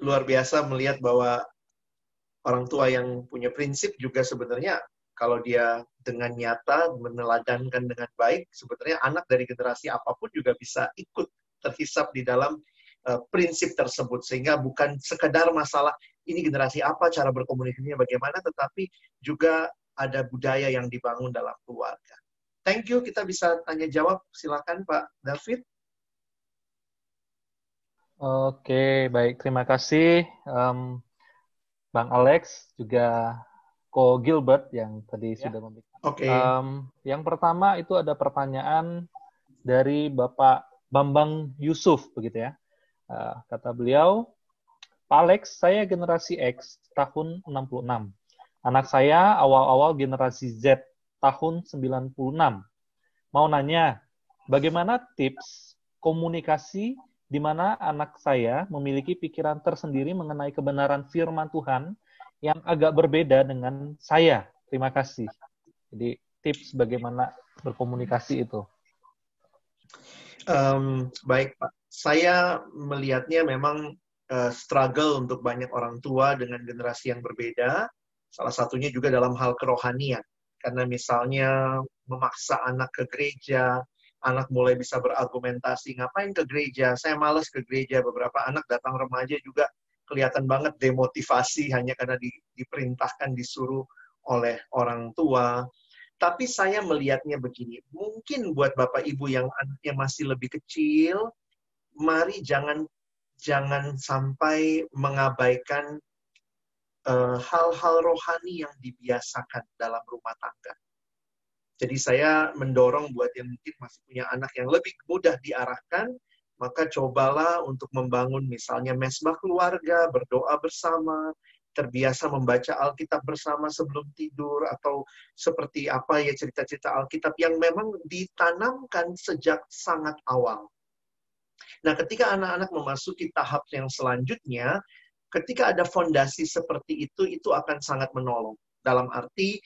luar biasa melihat bahwa orang tua yang punya prinsip juga sebenarnya kalau dia dengan nyata meneladankan dengan baik, sebenarnya anak dari generasi apa pun juga bisa ikut terhisap di dalam Eh, prinsip tersebut sehingga bukan sekedar masalah ini generasi apa cara berkomunikasinya bagaimana tetapi juga ada budaya yang dibangun dalam keluarga. Thank you kita bisa tanya jawab silakan Pak David. Oke baik terima kasih um, Bang Alex juga Ko Gilbert yang tadi ya. sudah memberikan. Oke. Okay. Um, yang pertama itu ada pertanyaan dari Bapak Bambang Yusuf begitu ya. Uh, kata beliau, Pak Alex, saya generasi X tahun 66. Anak saya awal-awal generasi Z tahun 96. Mau nanya, bagaimana tips komunikasi di mana anak saya memiliki pikiran tersendiri mengenai kebenaran firman Tuhan yang agak berbeda dengan saya? Terima kasih. Jadi tips bagaimana berkomunikasi itu. Um, baik Pak saya melihatnya memang uh, struggle untuk banyak orang tua dengan generasi yang berbeda. Salah satunya juga dalam hal kerohanian. Karena misalnya memaksa anak ke gereja, anak mulai bisa berargumentasi, ngapain ke gereja? Saya males ke gereja. Beberapa anak datang remaja juga kelihatan banget demotivasi hanya karena di, diperintahkan disuruh oleh orang tua. Tapi saya melihatnya begini, mungkin buat Bapak Ibu yang anaknya masih lebih kecil, mari jangan jangan sampai mengabaikan eh, hal-hal uh, rohani yang dibiasakan dalam rumah tangga. Jadi saya mendorong buat yang mungkin masih punya anak yang lebih mudah diarahkan, maka cobalah untuk membangun misalnya mesbah keluarga, berdoa bersama, terbiasa membaca Alkitab bersama sebelum tidur atau seperti apa ya cerita-cerita Alkitab yang memang ditanamkan sejak sangat awal. Nah, ketika anak-anak memasuki tahap yang selanjutnya, ketika ada fondasi seperti itu, itu akan sangat menolong. Dalam arti,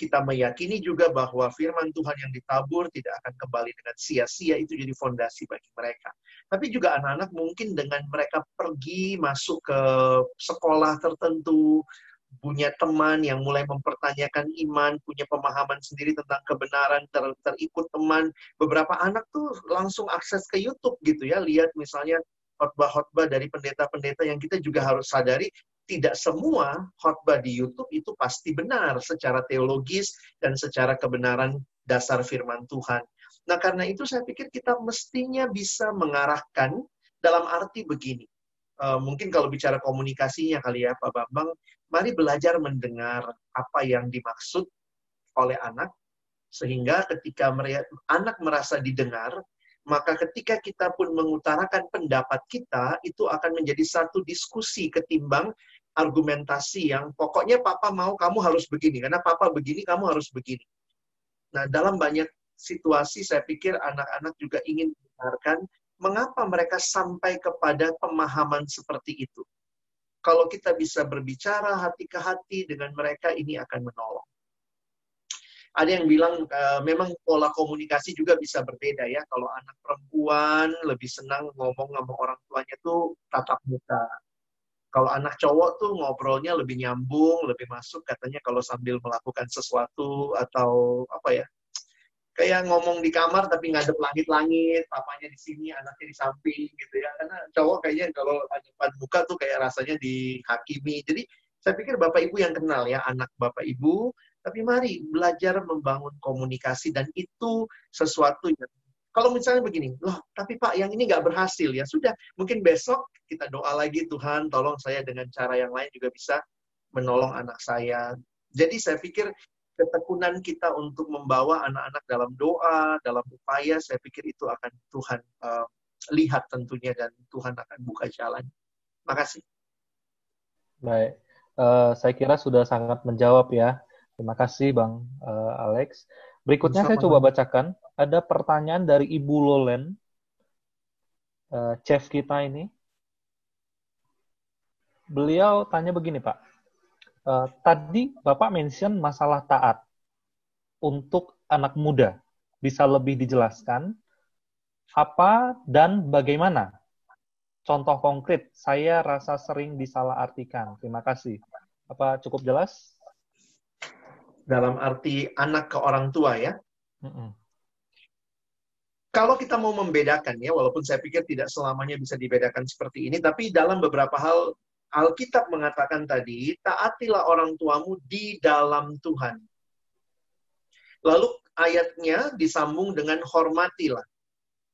kita meyakini juga bahwa firman Tuhan yang ditabur tidak akan kembali dengan sia-sia, itu jadi fondasi bagi mereka. Tapi juga anak-anak mungkin dengan mereka pergi masuk ke sekolah tertentu, punya teman yang mulai mempertanyakan iman, punya pemahaman sendiri tentang kebenaran, ter, terikut teman. Beberapa anak tuh langsung akses ke YouTube gitu ya, lihat misalnya khotbah-khotbah dari pendeta-pendeta yang kita juga harus sadari tidak semua khotbah di YouTube itu pasti benar secara teologis dan secara kebenaran dasar firman Tuhan. Nah, karena itu saya pikir kita mestinya bisa mengarahkan dalam arti begini. Uh, mungkin kalau bicara komunikasinya kali ya Pak Bambang, mari belajar mendengar apa yang dimaksud oleh anak, sehingga ketika anak merasa didengar, maka ketika kita pun mengutarakan pendapat kita, itu akan menjadi satu diskusi ketimbang argumentasi yang pokoknya papa mau kamu harus begini, karena papa begini kamu harus begini. Nah, dalam banyak situasi saya pikir anak-anak juga ingin mendengarkan mengapa mereka sampai kepada pemahaman seperti itu. Kalau kita bisa berbicara hati ke hati dengan mereka, ini akan menolong. Ada yang bilang uh, memang pola komunikasi juga bisa berbeda ya. Kalau anak perempuan lebih senang ngomong sama orang tuanya tuh tatap muka kalau anak cowok tuh ngobrolnya lebih nyambung, lebih masuk katanya kalau sambil melakukan sesuatu atau apa ya, kayak ngomong di kamar tapi ngadep langit-langit, papanya di sini, anaknya di samping gitu ya. Karena cowok kayaknya kalau depan muka tuh kayak rasanya dihakimi. Jadi saya pikir Bapak Ibu yang kenal ya anak Bapak Ibu, tapi mari belajar membangun komunikasi dan itu sesuatu yang kalau misalnya begini, loh, tapi Pak, yang ini nggak berhasil, ya sudah, mungkin besok kita doa lagi, Tuhan, tolong saya dengan cara yang lain juga bisa menolong anak saya. Jadi saya pikir ketekunan kita untuk membawa anak-anak dalam doa, dalam upaya, saya pikir itu akan Tuhan uh, lihat tentunya dan Tuhan akan buka jalan. Makasih. Baik, uh, saya kira sudah sangat menjawab ya. Terima kasih Bang uh, Alex. Berikutnya Sama. saya coba bacakan ada pertanyaan dari Ibu Lolen, uh, chef kita ini. Beliau tanya begini, Pak. Uh, tadi Bapak mention masalah taat untuk anak muda. Bisa lebih dijelaskan apa dan bagaimana? Contoh konkret, saya rasa sering disalahartikan. Terima kasih. Apa cukup jelas? Dalam arti anak ke orang tua ya? Mm -mm kalau kita mau membedakan ya, walaupun saya pikir tidak selamanya bisa dibedakan seperti ini, tapi dalam beberapa hal Alkitab mengatakan tadi, taatilah orang tuamu di dalam Tuhan. Lalu ayatnya disambung dengan hormatilah.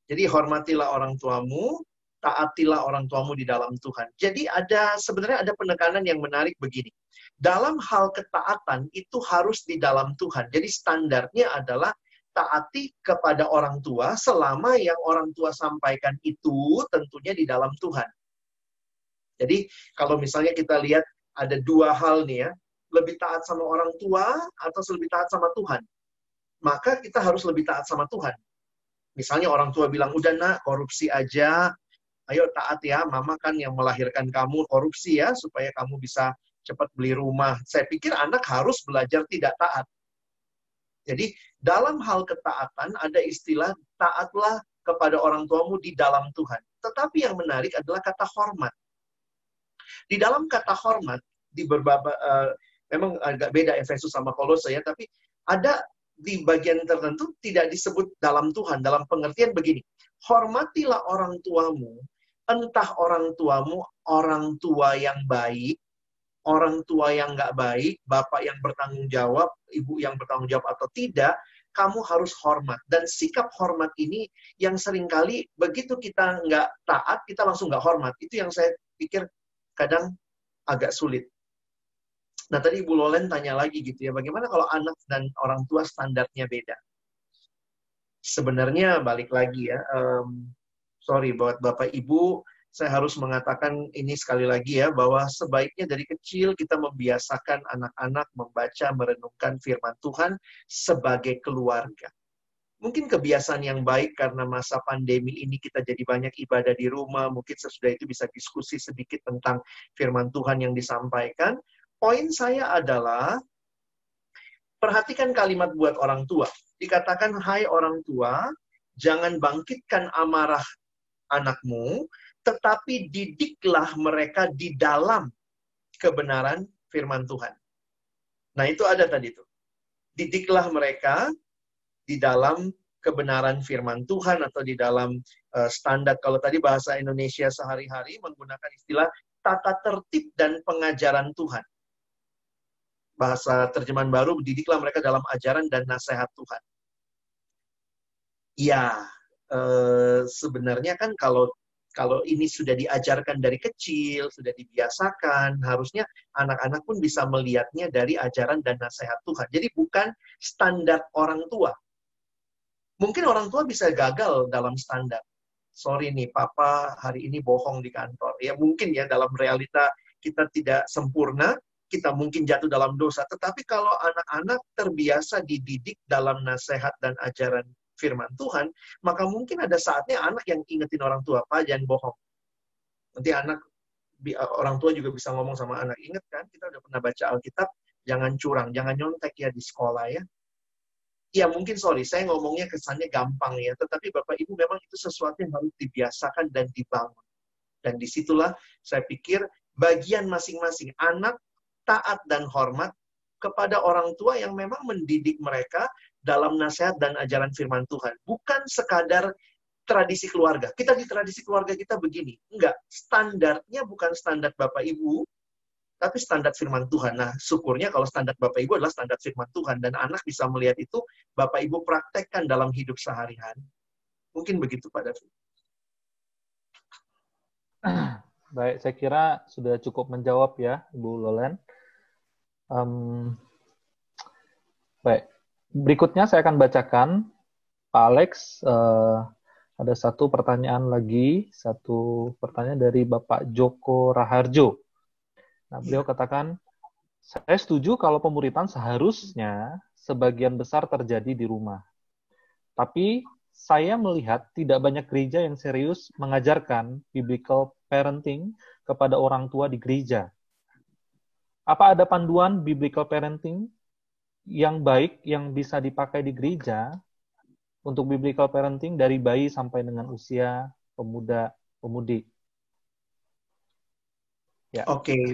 Jadi hormatilah orang tuamu, taatilah orang tuamu di dalam Tuhan. Jadi ada sebenarnya ada penekanan yang menarik begini. Dalam hal ketaatan itu harus di dalam Tuhan. Jadi standarnya adalah taati kepada orang tua selama yang orang tua sampaikan itu tentunya di dalam Tuhan. Jadi kalau misalnya kita lihat ada dua hal nih ya, lebih taat sama orang tua atau lebih taat sama Tuhan. Maka kita harus lebih taat sama Tuhan. Misalnya orang tua bilang, udah nak korupsi aja, ayo taat ya, mama kan yang melahirkan kamu korupsi ya, supaya kamu bisa cepat beli rumah. Saya pikir anak harus belajar tidak taat. Jadi dalam hal ketaatan ada istilah taatlah kepada orang tuamu di dalam Tuhan. Tetapi yang menarik adalah kata hormat. Di dalam kata hormat di berbaba uh, memang agak beda Efesus sama Kolose ya, tapi ada di bagian tertentu tidak disebut dalam Tuhan. Dalam pengertian begini, hormatilah orang tuamu, entah orang tuamu orang tua yang baik, orang tua yang nggak baik, bapak yang bertanggung jawab, ibu yang bertanggung jawab atau tidak, kamu harus hormat. Dan sikap hormat ini yang sering kali begitu kita nggak taat, kita langsung nggak hormat. Itu yang saya pikir kadang agak sulit. Nah tadi Ibu Lolen tanya lagi gitu ya, bagaimana kalau anak dan orang tua standarnya beda? Sebenarnya balik lagi ya, um, sorry buat Bapak Ibu, saya harus mengatakan ini sekali lagi ya, bahwa sebaiknya dari kecil kita membiasakan anak-anak membaca, merenungkan firman Tuhan sebagai keluarga. Mungkin kebiasaan yang baik karena masa pandemi ini kita jadi banyak ibadah di rumah, mungkin sesudah itu bisa diskusi sedikit tentang firman Tuhan yang disampaikan, poin saya adalah perhatikan kalimat buat orang tua. Dikatakan, hai orang tua, jangan bangkitkan amarah anakmu, tetapi didiklah mereka di dalam kebenaran firman Tuhan. Nah, itu ada tadi tuh. Didiklah mereka di dalam kebenaran firman Tuhan atau di dalam uh, standar kalau tadi bahasa Indonesia sehari-hari menggunakan istilah tata tertib dan pengajaran Tuhan bahasa terjemahan baru, didiklah mereka dalam ajaran dan nasihat Tuhan. Ya, eh, sebenarnya kan kalau kalau ini sudah diajarkan dari kecil, sudah dibiasakan, harusnya anak-anak pun bisa melihatnya dari ajaran dan nasihat Tuhan. Jadi bukan standar orang tua. Mungkin orang tua bisa gagal dalam standar. Sorry nih, papa hari ini bohong di kantor. Ya mungkin ya dalam realita kita tidak sempurna, kita mungkin jatuh dalam dosa. Tetapi kalau anak-anak terbiasa dididik dalam nasihat dan ajaran firman Tuhan, maka mungkin ada saatnya anak yang ingetin orang tua, Pak, jangan bohong. Nanti anak, orang tua juga bisa ngomong sama anak, inget kan, kita udah pernah baca Alkitab, jangan curang, jangan nyontek ya di sekolah ya. Ya mungkin sorry, saya ngomongnya kesannya gampang ya, tetapi Bapak Ibu memang itu sesuatu yang harus dibiasakan dan dibangun. Dan di situlah saya pikir bagian masing-masing anak taat dan hormat kepada orang tua yang memang mendidik mereka dalam nasihat dan ajaran firman Tuhan. Bukan sekadar tradisi keluarga. Kita di tradisi keluarga kita begini. Enggak, standarnya bukan standar Bapak Ibu, tapi standar firman Tuhan. Nah, syukurnya kalau standar Bapak Ibu adalah standar firman Tuhan dan anak bisa melihat itu Bapak Ibu praktekkan dalam hidup sehari-hari. Mungkin begitu Pak David. Baik, saya kira sudah cukup menjawab ya, Ibu Lolen. Um, baik, berikutnya saya akan bacakan Pak Alex. Uh, ada satu pertanyaan lagi, satu pertanyaan dari Bapak Joko Raharjo. Nah, beliau katakan, saya setuju kalau pemuritan seharusnya sebagian besar terjadi di rumah. Tapi saya melihat tidak banyak gereja yang serius mengajarkan biblical parenting kepada orang tua di gereja. Apa ada panduan biblical parenting yang baik yang bisa dipakai di gereja untuk biblical parenting dari bayi sampai dengan usia pemuda pemudi? Ya. Oke, okay.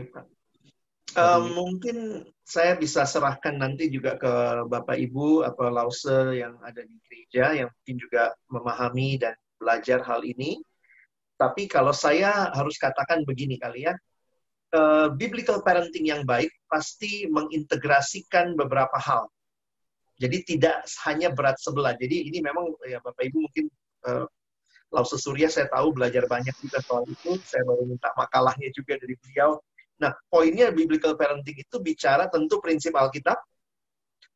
um, mungkin saya bisa serahkan nanti juga ke Bapak Ibu atau lause yang ada di gereja yang mungkin juga memahami dan belajar hal ini. Tapi kalau saya harus katakan begini kali ya, uh, biblical parenting yang baik pasti mengintegrasikan beberapa hal. Jadi tidak hanya berat sebelah. Jadi ini memang ya Bapak Ibu mungkin uh, Lause Surya saya tahu belajar banyak juga soal itu. Saya baru minta makalahnya juga dari beliau. Nah, poinnya biblical parenting itu bicara tentu prinsip Alkitab.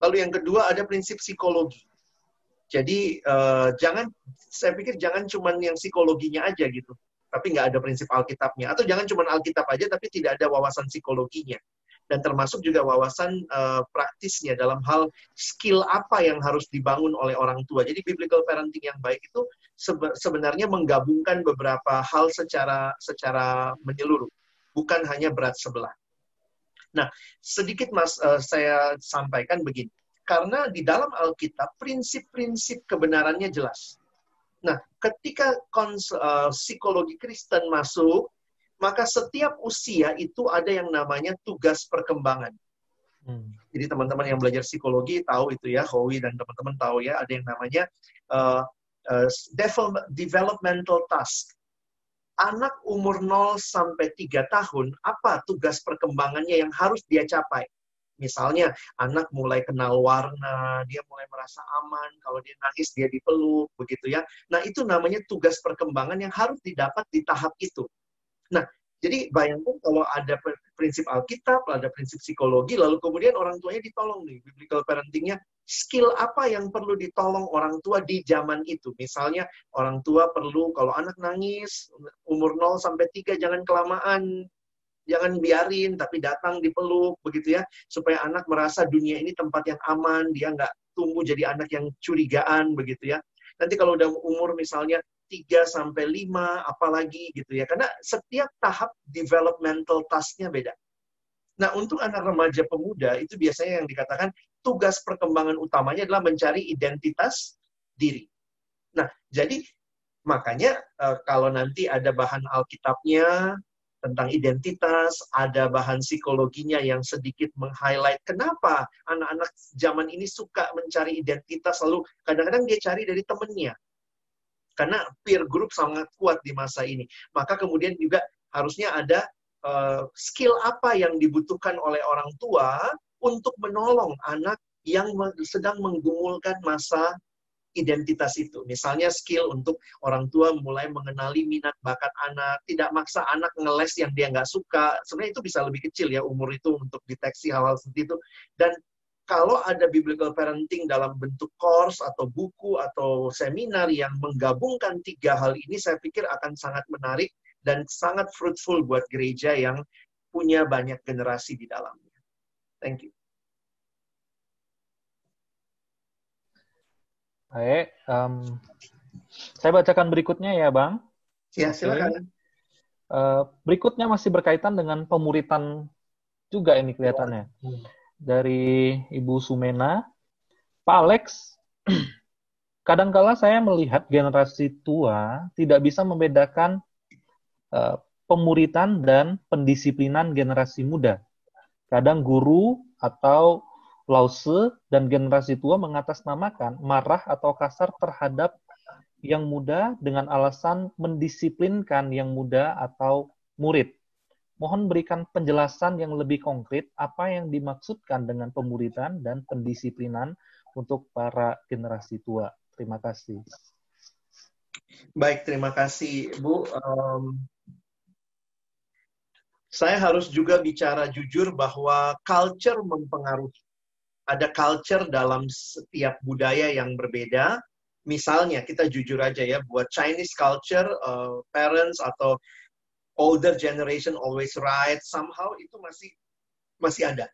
Lalu yang kedua ada prinsip psikologi. Jadi uh, jangan, saya pikir jangan cuma yang psikologinya aja gitu tapi nggak ada prinsip Alkitabnya. Atau jangan cuma Alkitab aja, tapi tidak ada wawasan psikologinya. Dan termasuk juga wawasan uh, praktisnya dalam hal skill apa yang harus dibangun oleh orang tua. Jadi biblical parenting yang baik itu sebenarnya menggabungkan beberapa hal secara secara menyeluruh, bukan hanya berat sebelah. Nah, sedikit Mas uh, saya sampaikan begini. Karena di dalam Alkitab prinsip-prinsip kebenarannya jelas Nah, ketika uh, psikologi Kristen masuk, maka setiap usia itu ada yang namanya tugas perkembangan. Hmm. Jadi teman-teman yang belajar psikologi tahu itu ya, Howie dan teman-teman tahu ya, ada yang namanya uh, uh, developmental task. Anak umur 0 sampai 3 tahun, apa tugas perkembangannya yang harus dia capai? Misalnya, anak mulai kenal warna, dia mulai merasa aman, kalau dia nangis dia dipeluk, begitu ya. Nah, itu namanya tugas perkembangan yang harus didapat di tahap itu. Nah, jadi bayangkan kalau ada prinsip Alkitab, ada prinsip psikologi, lalu kemudian orang tuanya ditolong nih, biblical parentingnya, skill apa yang perlu ditolong orang tua di zaman itu? Misalnya orang tua perlu kalau anak nangis, umur 0 sampai 3 jangan kelamaan, jangan biarin, tapi datang dipeluk, begitu ya, supaya anak merasa dunia ini tempat yang aman, dia nggak tumbuh jadi anak yang curigaan, begitu ya. Nanti kalau udah umur misalnya 3 sampai 5 apalagi gitu ya. Karena setiap tahap developmental tasknya beda. Nah, untuk anak remaja pemuda itu biasanya yang dikatakan tugas perkembangan utamanya adalah mencari identitas diri. Nah, jadi makanya eh, kalau nanti ada bahan Alkitabnya tentang identitas, ada bahan psikologinya yang sedikit meng-highlight kenapa anak-anak zaman ini suka mencari identitas, lalu kadang-kadang dia cari dari temennya. Karena peer group sangat kuat di masa ini. Maka kemudian juga harusnya ada uh, skill apa yang dibutuhkan oleh orang tua untuk menolong anak yang sedang menggumulkan masa identitas itu. Misalnya skill untuk orang tua mulai mengenali minat bakat anak, tidak maksa anak ngeles yang dia nggak suka. Sebenarnya itu bisa lebih kecil ya umur itu untuk deteksi hal-hal seperti itu. Dan kalau ada biblical parenting dalam bentuk course atau buku atau seminar yang menggabungkan tiga hal ini, saya pikir akan sangat menarik dan sangat fruitful buat gereja yang punya banyak generasi di dalamnya. Thank you. Baik, um, saya bacakan berikutnya ya, Bang. Ya, silakan. Uh, berikutnya masih berkaitan dengan pemuritan juga ini kelihatannya. Hmm dari Ibu Sumena. Pak Alex, kadangkala saya melihat generasi tua tidak bisa membedakan uh, pemuritan dan pendisiplinan generasi muda. Kadang guru atau lause dan generasi tua mengatasnamakan marah atau kasar terhadap yang muda dengan alasan mendisiplinkan yang muda atau murid. Mohon berikan penjelasan yang lebih konkret apa yang dimaksudkan dengan pemuritan dan pendisiplinan untuk para generasi tua. Terima kasih. Baik, terima kasih, Bu. Um, saya harus juga bicara jujur bahwa culture mempengaruhi. Ada culture dalam setiap budaya yang berbeda. Misalnya, kita jujur aja ya, buat Chinese culture, uh, parents atau older generation always right somehow itu masih masih ada.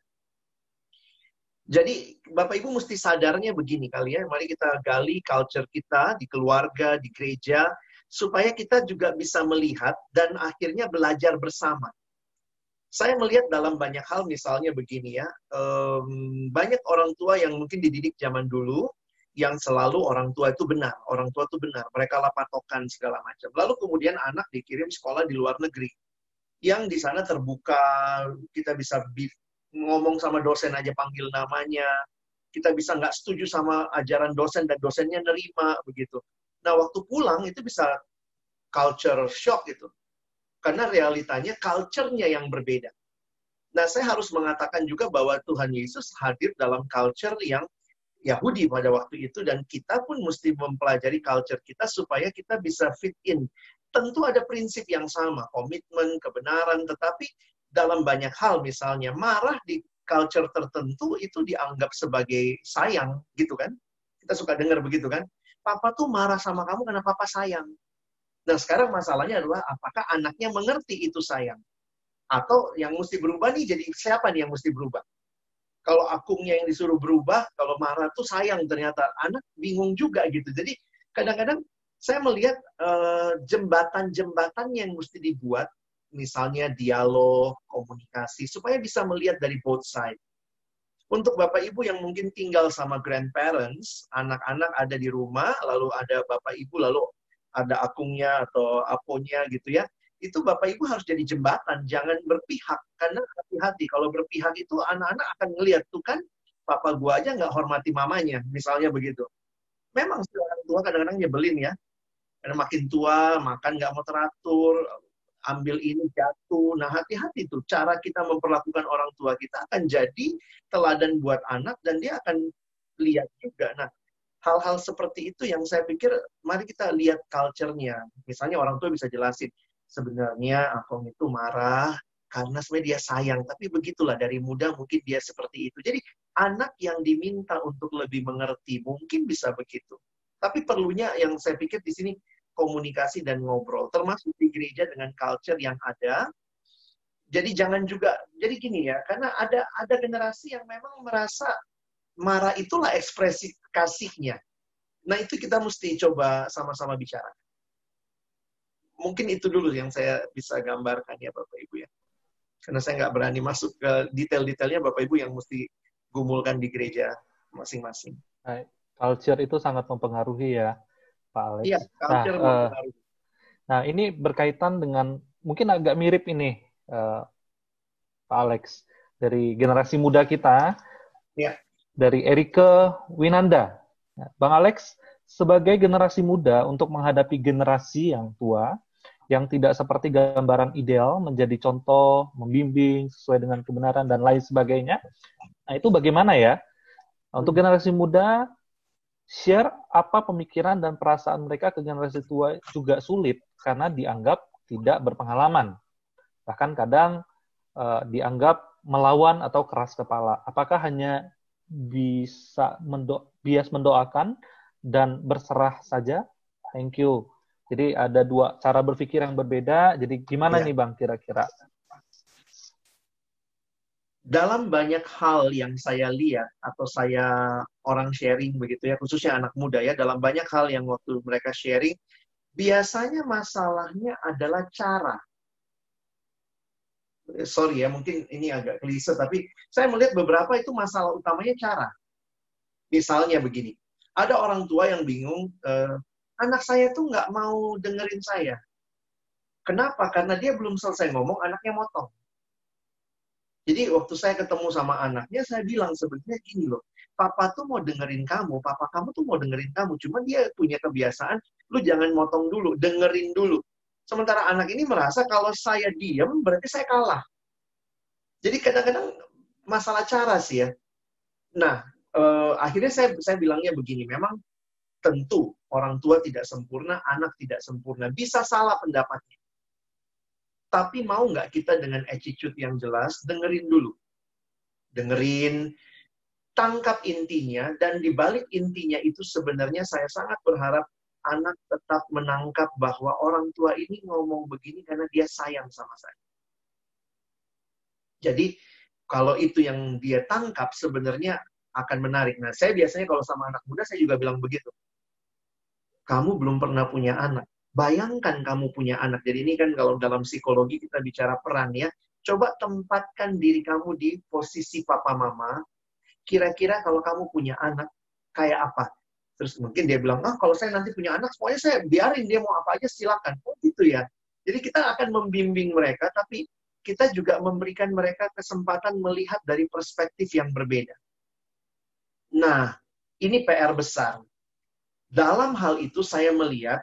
Jadi Bapak Ibu mesti sadarnya begini kali ya, mari kita gali culture kita di keluarga, di gereja, supaya kita juga bisa melihat dan akhirnya belajar bersama. Saya melihat dalam banyak hal misalnya begini ya, um, banyak orang tua yang mungkin dididik zaman dulu, yang selalu orang tua itu benar, orang tua itu benar, mereka lah patokan segala macam. Lalu kemudian anak dikirim sekolah di luar negeri, yang di sana terbuka, kita bisa ngomong sama dosen aja panggil namanya, kita bisa nggak setuju sama ajaran dosen dan dosennya nerima begitu. Nah waktu pulang itu bisa culture shock itu, karena realitanya culture-nya yang berbeda. Nah saya harus mengatakan juga bahwa Tuhan Yesus hadir dalam culture yang Yahudi pada waktu itu dan kita pun mesti mempelajari culture kita supaya kita bisa fit in. Tentu ada prinsip yang sama, komitmen, kebenaran, tetapi dalam banyak hal misalnya marah di culture tertentu itu dianggap sebagai sayang gitu kan. Kita suka dengar begitu kan. Papa tuh marah sama kamu karena papa sayang. Nah sekarang masalahnya adalah apakah anaknya mengerti itu sayang? Atau yang mesti berubah nih jadi siapa nih yang mesti berubah? Kalau akungnya yang disuruh berubah, kalau marah tuh sayang ternyata anak bingung juga gitu. Jadi kadang-kadang saya melihat uh, jembatan-jembatan yang mesti dibuat, misalnya dialog, komunikasi, supaya bisa melihat dari both side. Untuk Bapak Ibu yang mungkin tinggal sama grandparents, anak-anak ada di rumah, lalu ada Bapak Ibu, lalu ada akungnya atau aponya gitu ya, itu Bapak Ibu harus jadi jembatan, jangan berpihak. Karena hati-hati, kalau berpihak itu anak-anak akan ngelihat tuh kan, papa gua aja nggak hormati mamanya, misalnya begitu. Memang sih orang tua kadang-kadang nyebelin ya. Karena makin tua, makan nggak mau teratur, ambil ini jatuh. Nah hati-hati tuh, cara kita memperlakukan orang tua kita akan jadi teladan buat anak dan dia akan lihat juga. Nah hal-hal seperti itu yang saya pikir mari kita lihat culture-nya. Misalnya orang tua bisa jelasin, sebenarnya Akong itu marah karena sebenarnya dia sayang. Tapi begitulah dari muda mungkin dia seperti itu. Jadi anak yang diminta untuk lebih mengerti mungkin bisa begitu. Tapi perlunya yang saya pikir di sini komunikasi dan ngobrol. Termasuk di gereja dengan culture yang ada. Jadi jangan juga, jadi gini ya, karena ada ada generasi yang memang merasa marah itulah ekspresi kasihnya. Nah itu kita mesti coba sama-sama bicara mungkin itu dulu yang saya bisa gambarkan ya Bapak Ibu ya. Karena saya nggak berani masuk ke detail-detailnya Bapak Ibu yang mesti gumulkan di gereja masing-masing. Culture itu sangat mempengaruhi ya, Pak Alex. Iya, culture nah, mempengaruhi. Uh, nah, ini berkaitan dengan mungkin agak mirip ini, uh, Pak Alex, dari generasi muda kita, ya. dari Erike Winanda. Bang Alex, sebagai generasi muda untuk menghadapi generasi yang tua, yang tidak seperti gambaran ideal menjadi contoh, membimbing sesuai dengan kebenaran dan lain sebagainya. Nah, itu bagaimana ya? Untuk generasi muda, share apa pemikiran dan perasaan mereka ke generasi tua juga sulit karena dianggap tidak berpengalaman. Bahkan kadang uh, dianggap melawan atau keras kepala. Apakah hanya bisa mendo bias mendoakan dan berserah saja? Thank you. Jadi ada dua cara berpikir yang berbeda. Jadi gimana ya. nih Bang kira-kira? Dalam banyak hal yang saya lihat atau saya orang sharing begitu ya, khususnya anak muda ya, dalam banyak hal yang waktu mereka sharing, biasanya masalahnya adalah cara. Sorry ya, mungkin ini agak klise, tapi saya melihat beberapa itu masalah utamanya cara. Misalnya begini, ada orang tua yang bingung, eh, anak saya tuh nggak mau dengerin saya. Kenapa? Karena dia belum selesai ngomong, anaknya motong. Jadi waktu saya ketemu sama anaknya, saya bilang sebenarnya gini loh, papa tuh mau dengerin kamu, papa kamu tuh mau dengerin kamu, cuma dia punya kebiasaan, lu jangan motong dulu, dengerin dulu. Sementara anak ini merasa kalau saya diem, berarti saya kalah. Jadi kadang-kadang masalah cara sih ya. Nah, eh, akhirnya saya saya bilangnya begini, memang tentu orang tua tidak sempurna, anak tidak sempurna. Bisa salah pendapatnya. Tapi mau nggak kita dengan attitude yang jelas, dengerin dulu. Dengerin, tangkap intinya, dan di balik intinya itu sebenarnya saya sangat berharap anak tetap menangkap bahwa orang tua ini ngomong begini karena dia sayang sama saya. Jadi, kalau itu yang dia tangkap sebenarnya akan menarik. Nah, saya biasanya kalau sama anak muda, saya juga bilang begitu kamu belum pernah punya anak. Bayangkan kamu punya anak. Jadi ini kan kalau dalam psikologi kita bicara peran ya. Coba tempatkan diri kamu di posisi papa mama. Kira-kira kalau kamu punya anak, kayak apa? Terus mungkin dia bilang, ah kalau saya nanti punya anak, semuanya saya biarin dia mau apa aja silakan. Oh gitu ya. Jadi kita akan membimbing mereka, tapi kita juga memberikan mereka kesempatan melihat dari perspektif yang berbeda. Nah, ini PR besar dalam hal itu saya melihat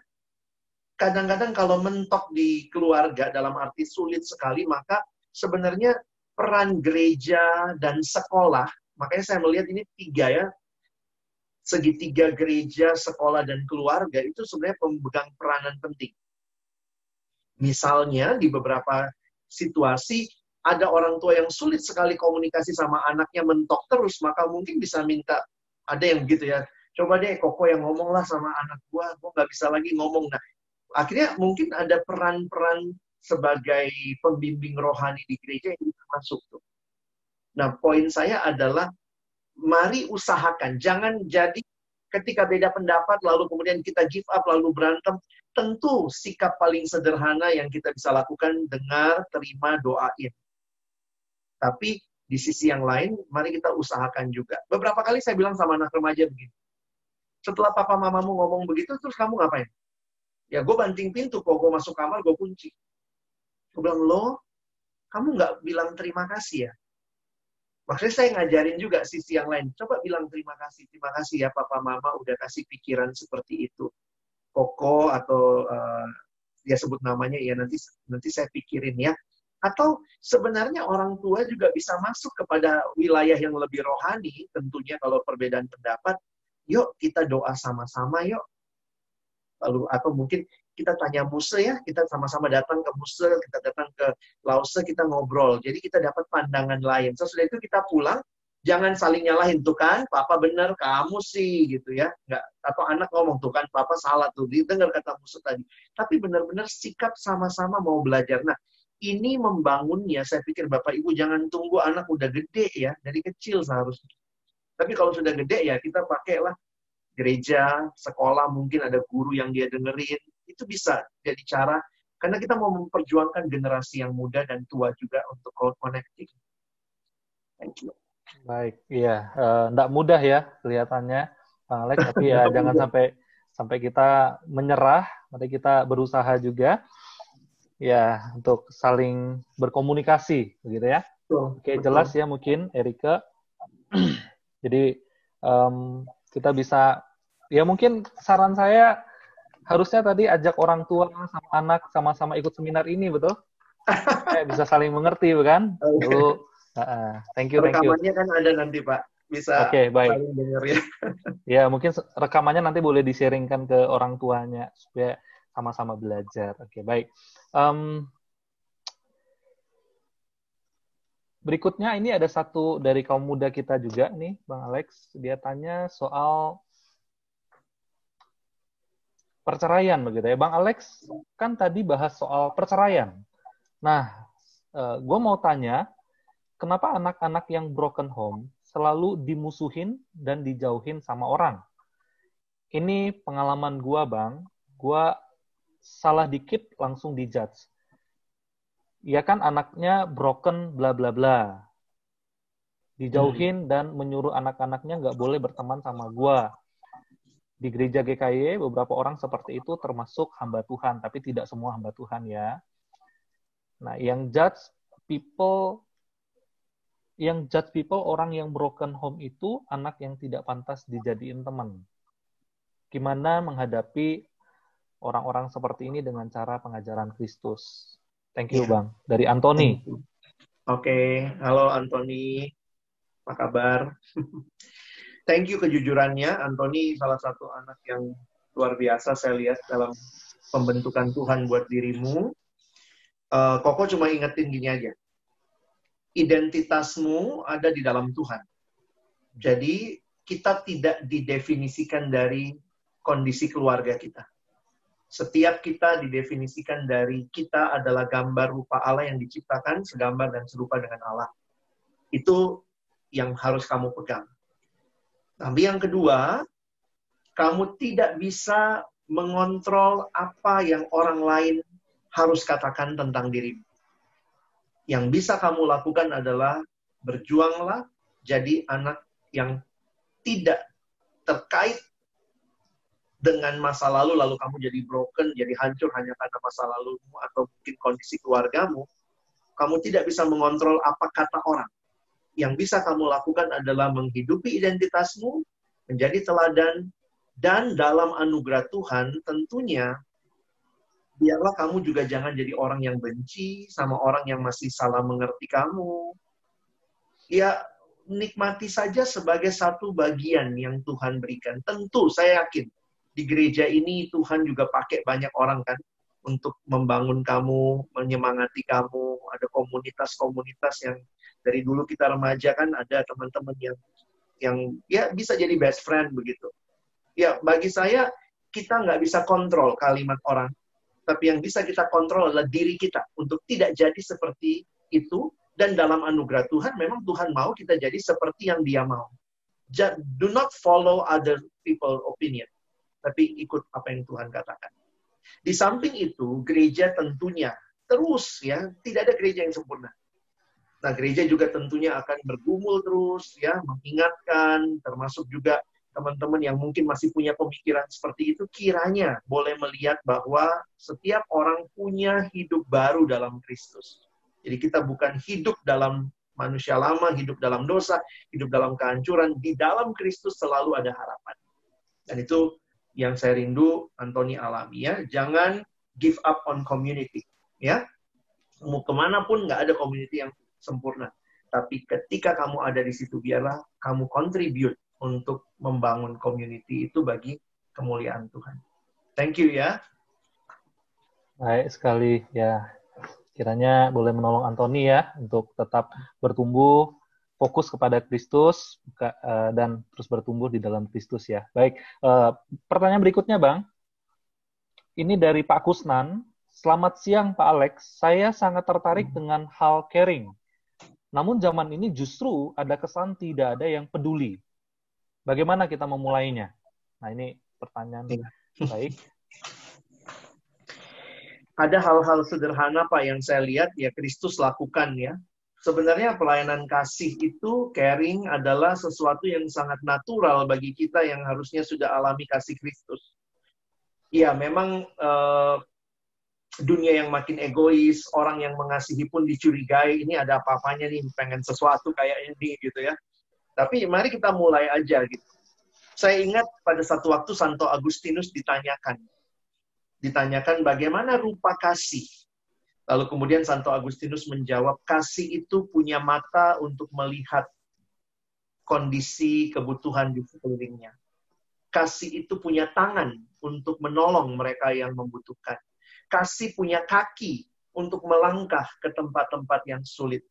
kadang-kadang kalau mentok di keluarga dalam arti sulit sekali, maka sebenarnya peran gereja dan sekolah, makanya saya melihat ini tiga ya, segitiga gereja, sekolah, dan keluarga itu sebenarnya pemegang peranan penting. Misalnya di beberapa situasi ada orang tua yang sulit sekali komunikasi sama anaknya mentok terus, maka mungkin bisa minta ada yang begitu ya coba deh koko yang ngomong lah sama anak gua gua nggak bisa lagi ngomong. Nah akhirnya mungkin ada peran-peran sebagai pembimbing rohani di gereja yang masuk tuh. Nah poin saya adalah mari usahakan jangan jadi ketika beda pendapat lalu kemudian kita give up lalu berantem tentu sikap paling sederhana yang kita bisa lakukan dengar terima doain. Tapi di sisi yang lain mari kita usahakan juga. Beberapa kali saya bilang sama anak remaja begini setelah papa mamamu ngomong begitu, terus kamu ngapain? Ya gue banting pintu, kok gue masuk kamar, gue kunci. Aku bilang, lo, kamu nggak bilang terima kasih ya? Maksudnya saya ngajarin juga sisi yang lain. Coba bilang terima kasih. Terima kasih ya papa mama udah kasih pikiran seperti itu. Koko atau uh, dia sebut namanya ya nanti nanti saya pikirin ya. Atau sebenarnya orang tua juga bisa masuk kepada wilayah yang lebih rohani tentunya kalau perbedaan pendapat. Yuk kita doa sama-sama yuk. Lalu atau mungkin kita tanya Muse ya, kita sama-sama datang ke Muse, kita datang ke Lause, kita ngobrol. Jadi kita dapat pandangan lain. Sesudah itu kita pulang, jangan saling nyalahin tuh kan, papa benar, kamu sih gitu ya. Nggak, atau anak ngomong tuh kan, papa salah tuh, didengar kata Muse tadi. Tapi benar-benar sikap sama-sama mau belajar. Nah, ini membangunnya, saya pikir Bapak Ibu jangan tunggu anak udah gede ya, dari kecil seharusnya. Tapi kalau sudah gede ya kita pakailah gereja, sekolah mungkin ada guru yang dia dengerin, itu bisa jadi cara karena kita mau memperjuangkan generasi yang muda dan tua juga untuk connecting. Thank you. Baik, iya, uh, mudah ya kelihatannya, Bang Alex, tapi ya jangan mudah. sampai sampai kita menyerah, mari kita berusaha juga ya untuk saling berkomunikasi, begitu ya. Betul, Oke, betul. jelas ya mungkin Erika. Jadi um, kita bisa, ya mungkin saran saya harusnya tadi ajak orang tua sama anak sama-sama ikut seminar ini, betul? eh, bisa saling mengerti, bukan? Okay. Lalu, uh, thank you, thank you. Rekamannya kan ada nanti, Pak. Bisa okay, baik. saling dengar ya. ya, mungkin rekamannya nanti boleh di-sharingkan ke orang tuanya supaya sama-sama belajar. Oke, okay, baik. Um, berikutnya ini ada satu dari kaum muda kita juga nih, Bang Alex. Dia tanya soal perceraian begitu ya. Bang Alex kan tadi bahas soal perceraian. Nah, eh, gue mau tanya, kenapa anak-anak yang broken home selalu dimusuhin dan dijauhin sama orang? Ini pengalaman gue, Bang. Gue salah dikit langsung dijudge. Ya kan anaknya broken bla bla bla. Dijauhin hmm. dan menyuruh anak-anaknya nggak boleh berteman sama gue di gereja GKY beberapa orang seperti itu termasuk hamba Tuhan, tapi tidak semua hamba Tuhan ya. Nah, yang judge people yang judge people orang yang broken home itu anak yang tidak pantas dijadiin teman. Gimana menghadapi orang-orang seperti ini dengan cara pengajaran Kristus? Thank you, ya. Bang. Dari Anthony. Oke, okay. halo Anthony. Apa kabar? thank you kejujurannya. Anthony salah satu anak yang luar biasa saya lihat dalam pembentukan Tuhan buat dirimu. Uh, Koko cuma ingetin gini aja. Identitasmu ada di dalam Tuhan. Jadi kita tidak didefinisikan dari kondisi keluarga kita. Setiap kita didefinisikan dari kita adalah gambar rupa Allah yang diciptakan segambar dan serupa dengan Allah. Itu yang harus kamu pegang. Tapi yang kedua, kamu tidak bisa mengontrol apa yang orang lain harus katakan tentang dirimu. Yang bisa kamu lakukan adalah berjuanglah jadi anak yang tidak terkait dengan masa lalu, lalu kamu jadi broken, jadi hancur hanya karena masa lalumu atau mungkin kondisi keluargamu. Kamu tidak bisa mengontrol apa kata orang yang bisa kamu lakukan adalah menghidupi identitasmu, menjadi teladan, dan dalam anugerah Tuhan tentunya biarlah kamu juga jangan jadi orang yang benci sama orang yang masih salah mengerti kamu. Ya, nikmati saja sebagai satu bagian yang Tuhan berikan. Tentu saya yakin di gereja ini Tuhan juga pakai banyak orang kan untuk membangun kamu, menyemangati kamu, ada komunitas-komunitas yang dari dulu kita remaja kan ada teman-teman yang yang ya bisa jadi best friend begitu. Ya bagi saya kita nggak bisa kontrol kalimat orang, tapi yang bisa kita kontrol adalah diri kita untuk tidak jadi seperti itu dan dalam anugerah Tuhan memang Tuhan mau kita jadi seperti yang Dia mau. Do not follow other people opinion, tapi ikut apa yang Tuhan katakan. Di samping itu, gereja tentunya terus ya, tidak ada gereja yang sempurna. Nah, gereja juga tentunya akan bergumul terus ya, mengingatkan termasuk juga teman-teman yang mungkin masih punya pemikiran seperti itu, kiranya boleh melihat bahwa setiap orang punya hidup baru dalam Kristus. Jadi kita bukan hidup dalam manusia lama, hidup dalam dosa, hidup dalam kehancuran. Di dalam Kristus selalu ada harapan. Dan itu yang saya rindu Antoni alami ya. Jangan give up on community. Ya, mau ke mana pun nggak ada community yang sempurna. Tapi ketika kamu ada di situ, biarlah kamu contribute untuk membangun community itu bagi kemuliaan Tuhan. Thank you ya. Baik sekali ya. Kiranya boleh menolong Antoni ya untuk tetap bertumbuh fokus kepada Kristus eh, dan terus bertumbuh di dalam Kristus ya. Baik, eh, pertanyaan berikutnya Bang. Ini dari Pak Kusnan. Selamat siang Pak Alex. Saya sangat tertarik dengan hal caring. Namun zaman ini justru ada kesan tidak ada yang peduli Bagaimana kita memulainya? Nah, ini pertanyaan ya. baik. Ada hal-hal sederhana Pak yang saya lihat ya Kristus lakukan ya. Sebenarnya pelayanan kasih itu caring adalah sesuatu yang sangat natural bagi kita yang harusnya sudah alami kasih Kristus. Ya, memang uh, dunia yang makin egois, orang yang mengasihi pun dicurigai, ini ada apa-apanya nih, pengen sesuatu kayak ini gitu ya. Tapi mari kita mulai aja gitu. Saya ingat pada satu waktu Santo Agustinus ditanyakan. Ditanyakan bagaimana rupa kasih. Lalu kemudian Santo Agustinus menjawab, kasih itu punya mata untuk melihat kondisi kebutuhan di sekelilingnya. Kasih itu punya tangan untuk menolong mereka yang membutuhkan. Kasih punya kaki untuk melangkah ke tempat-tempat yang sulit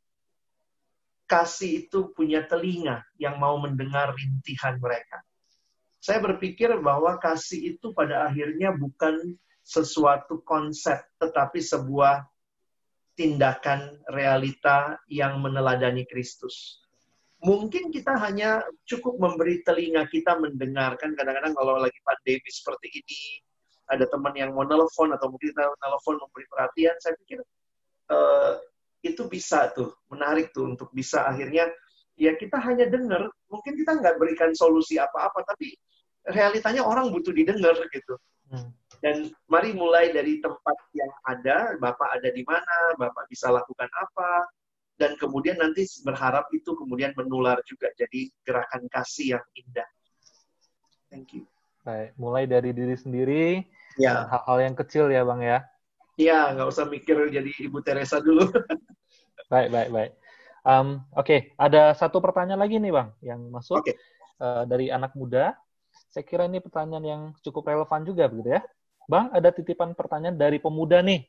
kasih itu punya telinga yang mau mendengar rintihan mereka. Saya berpikir bahwa kasih itu pada akhirnya bukan sesuatu konsep, tetapi sebuah tindakan realita yang meneladani Kristus. Mungkin kita hanya cukup memberi telinga kita mendengarkan. Kadang-kadang kalau lagi pandemi seperti ini, ada teman yang mau nelfon atau mungkin kita nelfon memberi perhatian, saya pikir uh, itu bisa tuh menarik tuh untuk bisa akhirnya ya kita hanya dengar mungkin kita nggak berikan solusi apa-apa tapi realitanya orang butuh didengar gitu hmm. Dan mari mulai dari tempat yang ada bapak ada di mana bapak bisa lakukan apa dan kemudian nanti berharap itu kemudian menular juga jadi gerakan kasih yang indah thank you baik mulai dari diri sendiri ya hal-hal yang kecil ya bang ya Iya, nggak usah mikir jadi Ibu Teresa dulu. baik, baik, baik. Um, Oke, okay. ada satu pertanyaan lagi nih Bang yang masuk okay. uh, eh, dari anak muda. Saya kira ini pertanyaan yang cukup relevan juga begitu ya. Bang, ada titipan pertanyaan dari pemuda nih.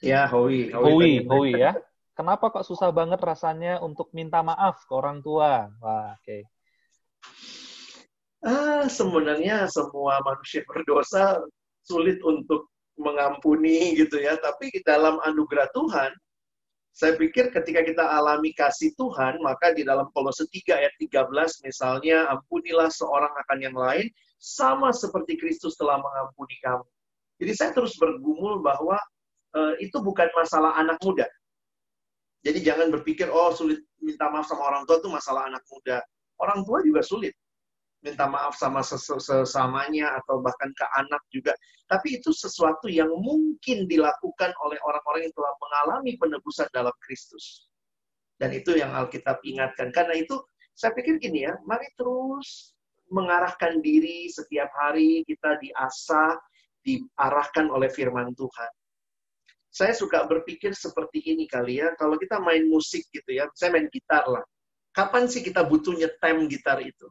Ya, Howie. Howie, Howie ya. Kenapa kok susah banget rasanya untuk minta maaf ke orang tua? Wah, oke. Okay. Ah, sebenarnya semua manusia berdosa sulit untuk mengampuni gitu ya. Tapi dalam anugerah Tuhan, saya pikir ketika kita alami kasih Tuhan, maka di dalam Kolose 3 ayat 13 misalnya, ampunilah seorang akan yang lain, sama seperti Kristus telah mengampuni kamu. Jadi saya terus bergumul bahwa uh, itu bukan masalah anak muda. Jadi jangan berpikir, oh sulit minta maaf sama orang tua itu masalah anak muda. Orang tua juga sulit minta maaf sama sesamanya atau bahkan ke anak juga. Tapi itu sesuatu yang mungkin dilakukan oleh orang-orang yang telah mengalami penebusan dalam Kristus. Dan itu yang Alkitab ingatkan. Karena itu saya pikir gini ya, mari terus mengarahkan diri setiap hari kita diasah, diarahkan oleh firman Tuhan. Saya suka berpikir seperti ini kali ya, kalau kita main musik gitu ya, saya main gitar lah. Kapan sih kita butuh nyetem gitar itu?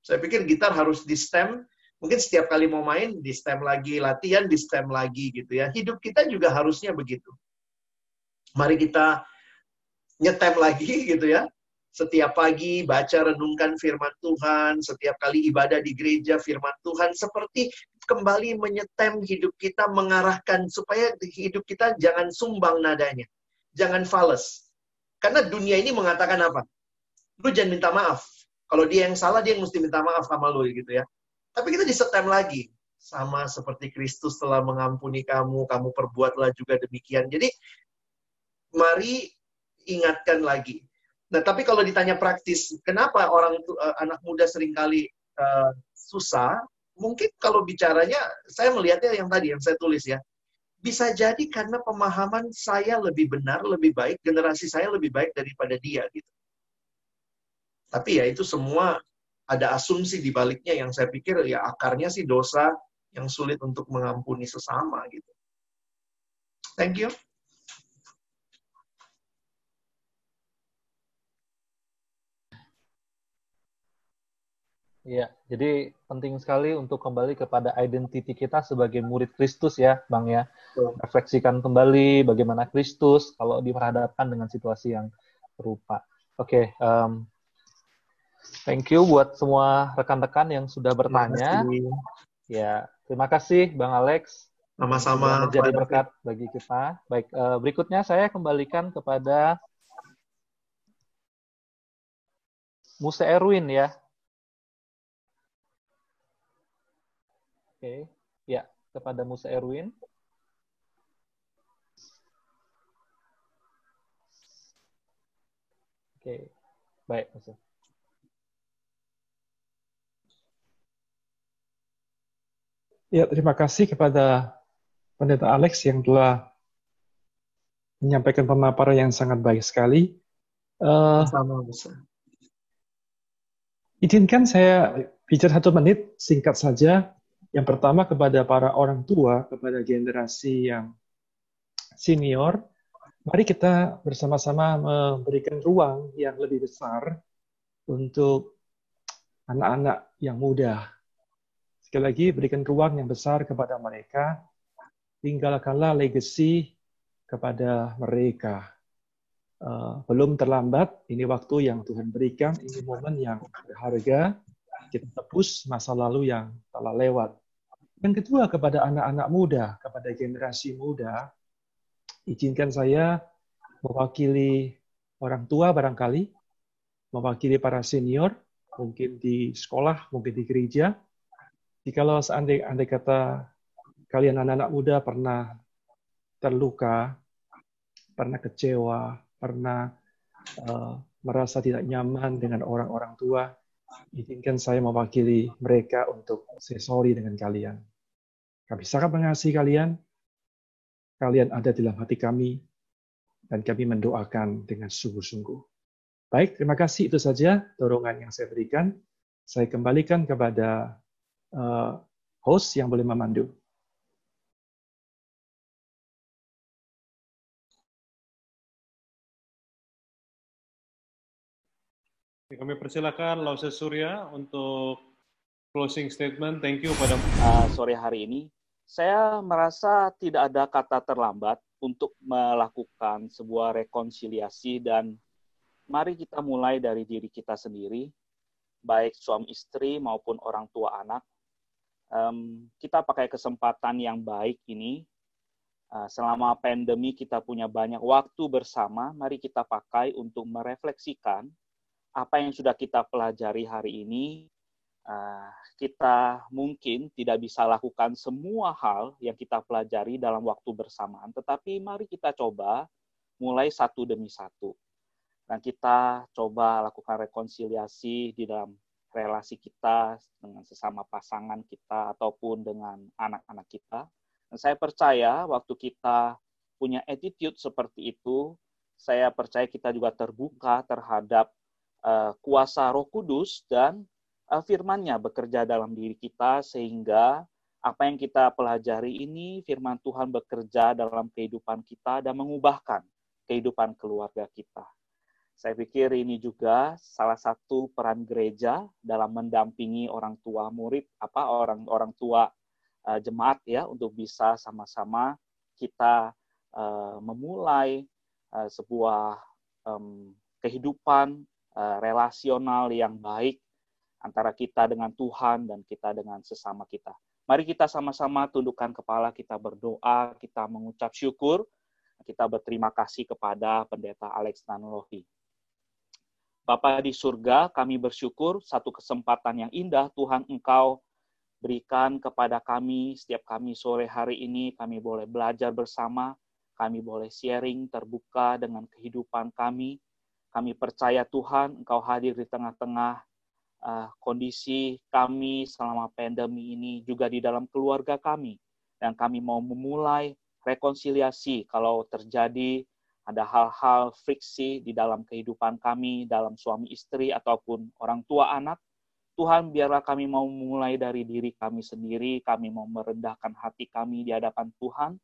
Saya pikir gitar harus di stem, mungkin setiap kali mau main di stem lagi, latihan di stem lagi gitu ya. Hidup kita juga harusnya begitu. Mari kita nyetem lagi gitu ya. Setiap pagi baca renungkan firman Tuhan, setiap kali ibadah di gereja firman Tuhan seperti kembali menyetem hidup kita mengarahkan supaya hidup kita jangan sumbang nadanya. Jangan fales. Karena dunia ini mengatakan apa? Lu jangan minta maaf kalau dia yang salah, dia yang mesti minta maaf sama lu gitu ya. Tapi kita disetem lagi. Sama seperti Kristus telah mengampuni kamu, kamu perbuatlah juga demikian. Jadi, mari ingatkan lagi. Nah, tapi kalau ditanya praktis, kenapa orang uh, anak muda sering kali uh, susah, mungkin kalau bicaranya, saya melihatnya yang tadi yang saya tulis ya, bisa jadi karena pemahaman saya lebih benar, lebih baik, generasi saya lebih baik daripada dia gitu. Tapi ya itu semua ada asumsi di baliknya yang saya pikir ya akarnya sih dosa yang sulit untuk mengampuni sesama gitu. Thank you. Iya, jadi penting sekali untuk kembali kepada identiti kita sebagai murid Kristus ya, Bang ya. Refleksikan kembali bagaimana Kristus kalau diperhadapkan dengan situasi yang serupa. Oke, okay, um, thank you buat semua rekan-rekan yang sudah bertanya. Terima ya, terima kasih Bang Alex. Sama-sama. Jadi berkat bagi kita. Baik, uh, berikutnya saya kembalikan kepada Musa Erwin ya. Oke, ya kepada Musa Erwin. Oke, baik Musa. Ya, terima kasih kepada Pendeta Alex yang telah menyampaikan pemaparan yang sangat baik sekali. Uh, Sama, Musa. Izinkan saya bicara satu menit singkat saja yang pertama kepada para orang tua, kepada generasi yang senior, mari kita bersama-sama memberikan ruang yang lebih besar untuk anak-anak yang muda. Sekali lagi, berikan ruang yang besar kepada mereka. Tinggalkanlah legacy kepada mereka. Uh, belum terlambat, ini waktu yang Tuhan berikan, ini momen yang berharga kita tebus masa lalu yang telah lewat. Yang kedua kepada anak-anak muda, kepada generasi muda, izinkan saya mewakili orang tua barangkali, mewakili para senior, mungkin di sekolah, mungkin di gereja. Jikalau seandainya andai kata kalian anak-anak muda pernah terluka, pernah kecewa, pernah uh, merasa tidak nyaman dengan orang-orang tua, izinkan saya mewakili mereka untuk say sorry dengan kalian. Kami sangat mengasihi kalian. Kalian ada dalam hati kami, dan kami mendoakan dengan sungguh-sungguh. Baik, terima kasih itu saja dorongan yang saya berikan. Saya kembalikan kepada uh, host yang boleh memandu. Kami persilakan Lause Surya untuk closing statement. Thank you pada uh, sore hari ini. Saya merasa tidak ada kata terlambat untuk melakukan sebuah rekonsiliasi dan mari kita mulai dari diri kita sendiri, baik suami istri maupun orang tua anak. Um, kita pakai kesempatan yang baik ini. Uh, selama pandemi kita punya banyak waktu bersama, mari kita pakai untuk merefleksikan apa yang sudah kita pelajari hari ini, uh, kita mungkin tidak bisa lakukan semua hal yang kita pelajari dalam waktu bersamaan, tetapi mari kita coba mulai satu demi satu. Dan kita coba lakukan rekonsiliasi di dalam relasi kita dengan sesama pasangan kita ataupun dengan anak-anak kita. Dan saya percaya waktu kita punya attitude seperti itu, saya percaya kita juga terbuka terhadap uh, kuasa Roh Kudus dan uh, firman-Nya bekerja dalam diri kita sehingga apa yang kita pelajari ini firman Tuhan bekerja dalam kehidupan kita dan mengubahkan kehidupan keluarga kita. Saya pikir ini juga salah satu peran gereja dalam mendampingi orang tua murid apa orang-orang tua uh, jemaat ya untuk bisa sama-sama kita uh, memulai uh, sebuah um, kehidupan Eh, relasional yang baik antara kita dengan Tuhan dan kita dengan sesama kita. Mari kita sama-sama tundukkan kepala, kita berdoa, kita mengucap syukur, kita berterima kasih kepada Pendeta Alex Nanolohi. Bapak di surga, kami bersyukur satu kesempatan yang indah Tuhan Engkau berikan kepada kami setiap kami sore hari ini, kami boleh belajar bersama, kami boleh sharing terbuka dengan kehidupan kami, kami percaya Tuhan, Engkau hadir di tengah-tengah uh, kondisi kami selama pandemi ini, juga di dalam keluarga kami. Dan kami mau memulai rekonsiliasi kalau terjadi ada hal-hal friksi di dalam kehidupan kami, dalam suami istri ataupun orang tua anak. Tuhan, biarlah kami mau mulai dari diri kami sendiri, kami mau merendahkan hati kami di hadapan Tuhan,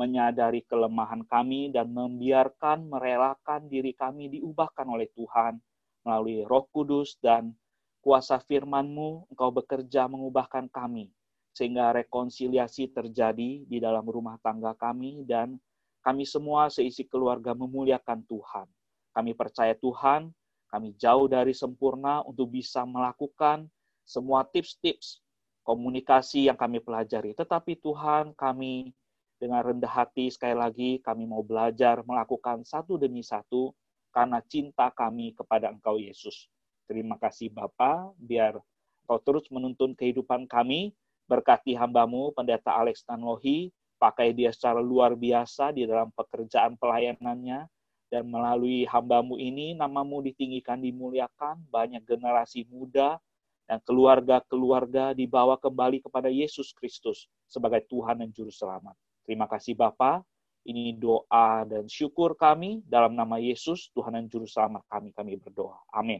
menyadari kelemahan kami dan membiarkan merelakan diri kami diubahkan oleh Tuhan melalui Roh Kudus dan kuasa firman-Mu, Engkau bekerja mengubahkan kami sehingga rekonsiliasi terjadi di dalam rumah tangga kami dan kami semua seisi keluarga memuliakan Tuhan. Kami percaya Tuhan, kami jauh dari sempurna untuk bisa melakukan semua tips-tips komunikasi yang kami pelajari. Tetapi Tuhan, kami dengan rendah hati sekali lagi kami mau belajar melakukan satu demi satu karena cinta kami kepada Engkau Yesus. Terima kasih Bapa, biar Engkau terus menuntun kehidupan kami, berkati hambamu Pendeta Alex Tanlohi, pakai dia secara luar biasa di dalam pekerjaan pelayanannya, dan melalui hambamu ini namamu ditinggikan, dimuliakan, banyak generasi muda dan keluarga-keluarga dibawa kembali kepada Yesus Kristus sebagai Tuhan dan Juru Selamat. Terima kasih Bapa. Ini doa dan syukur kami dalam nama Yesus, Tuhan dan Juru Selamat kami. Kami berdoa. Amin.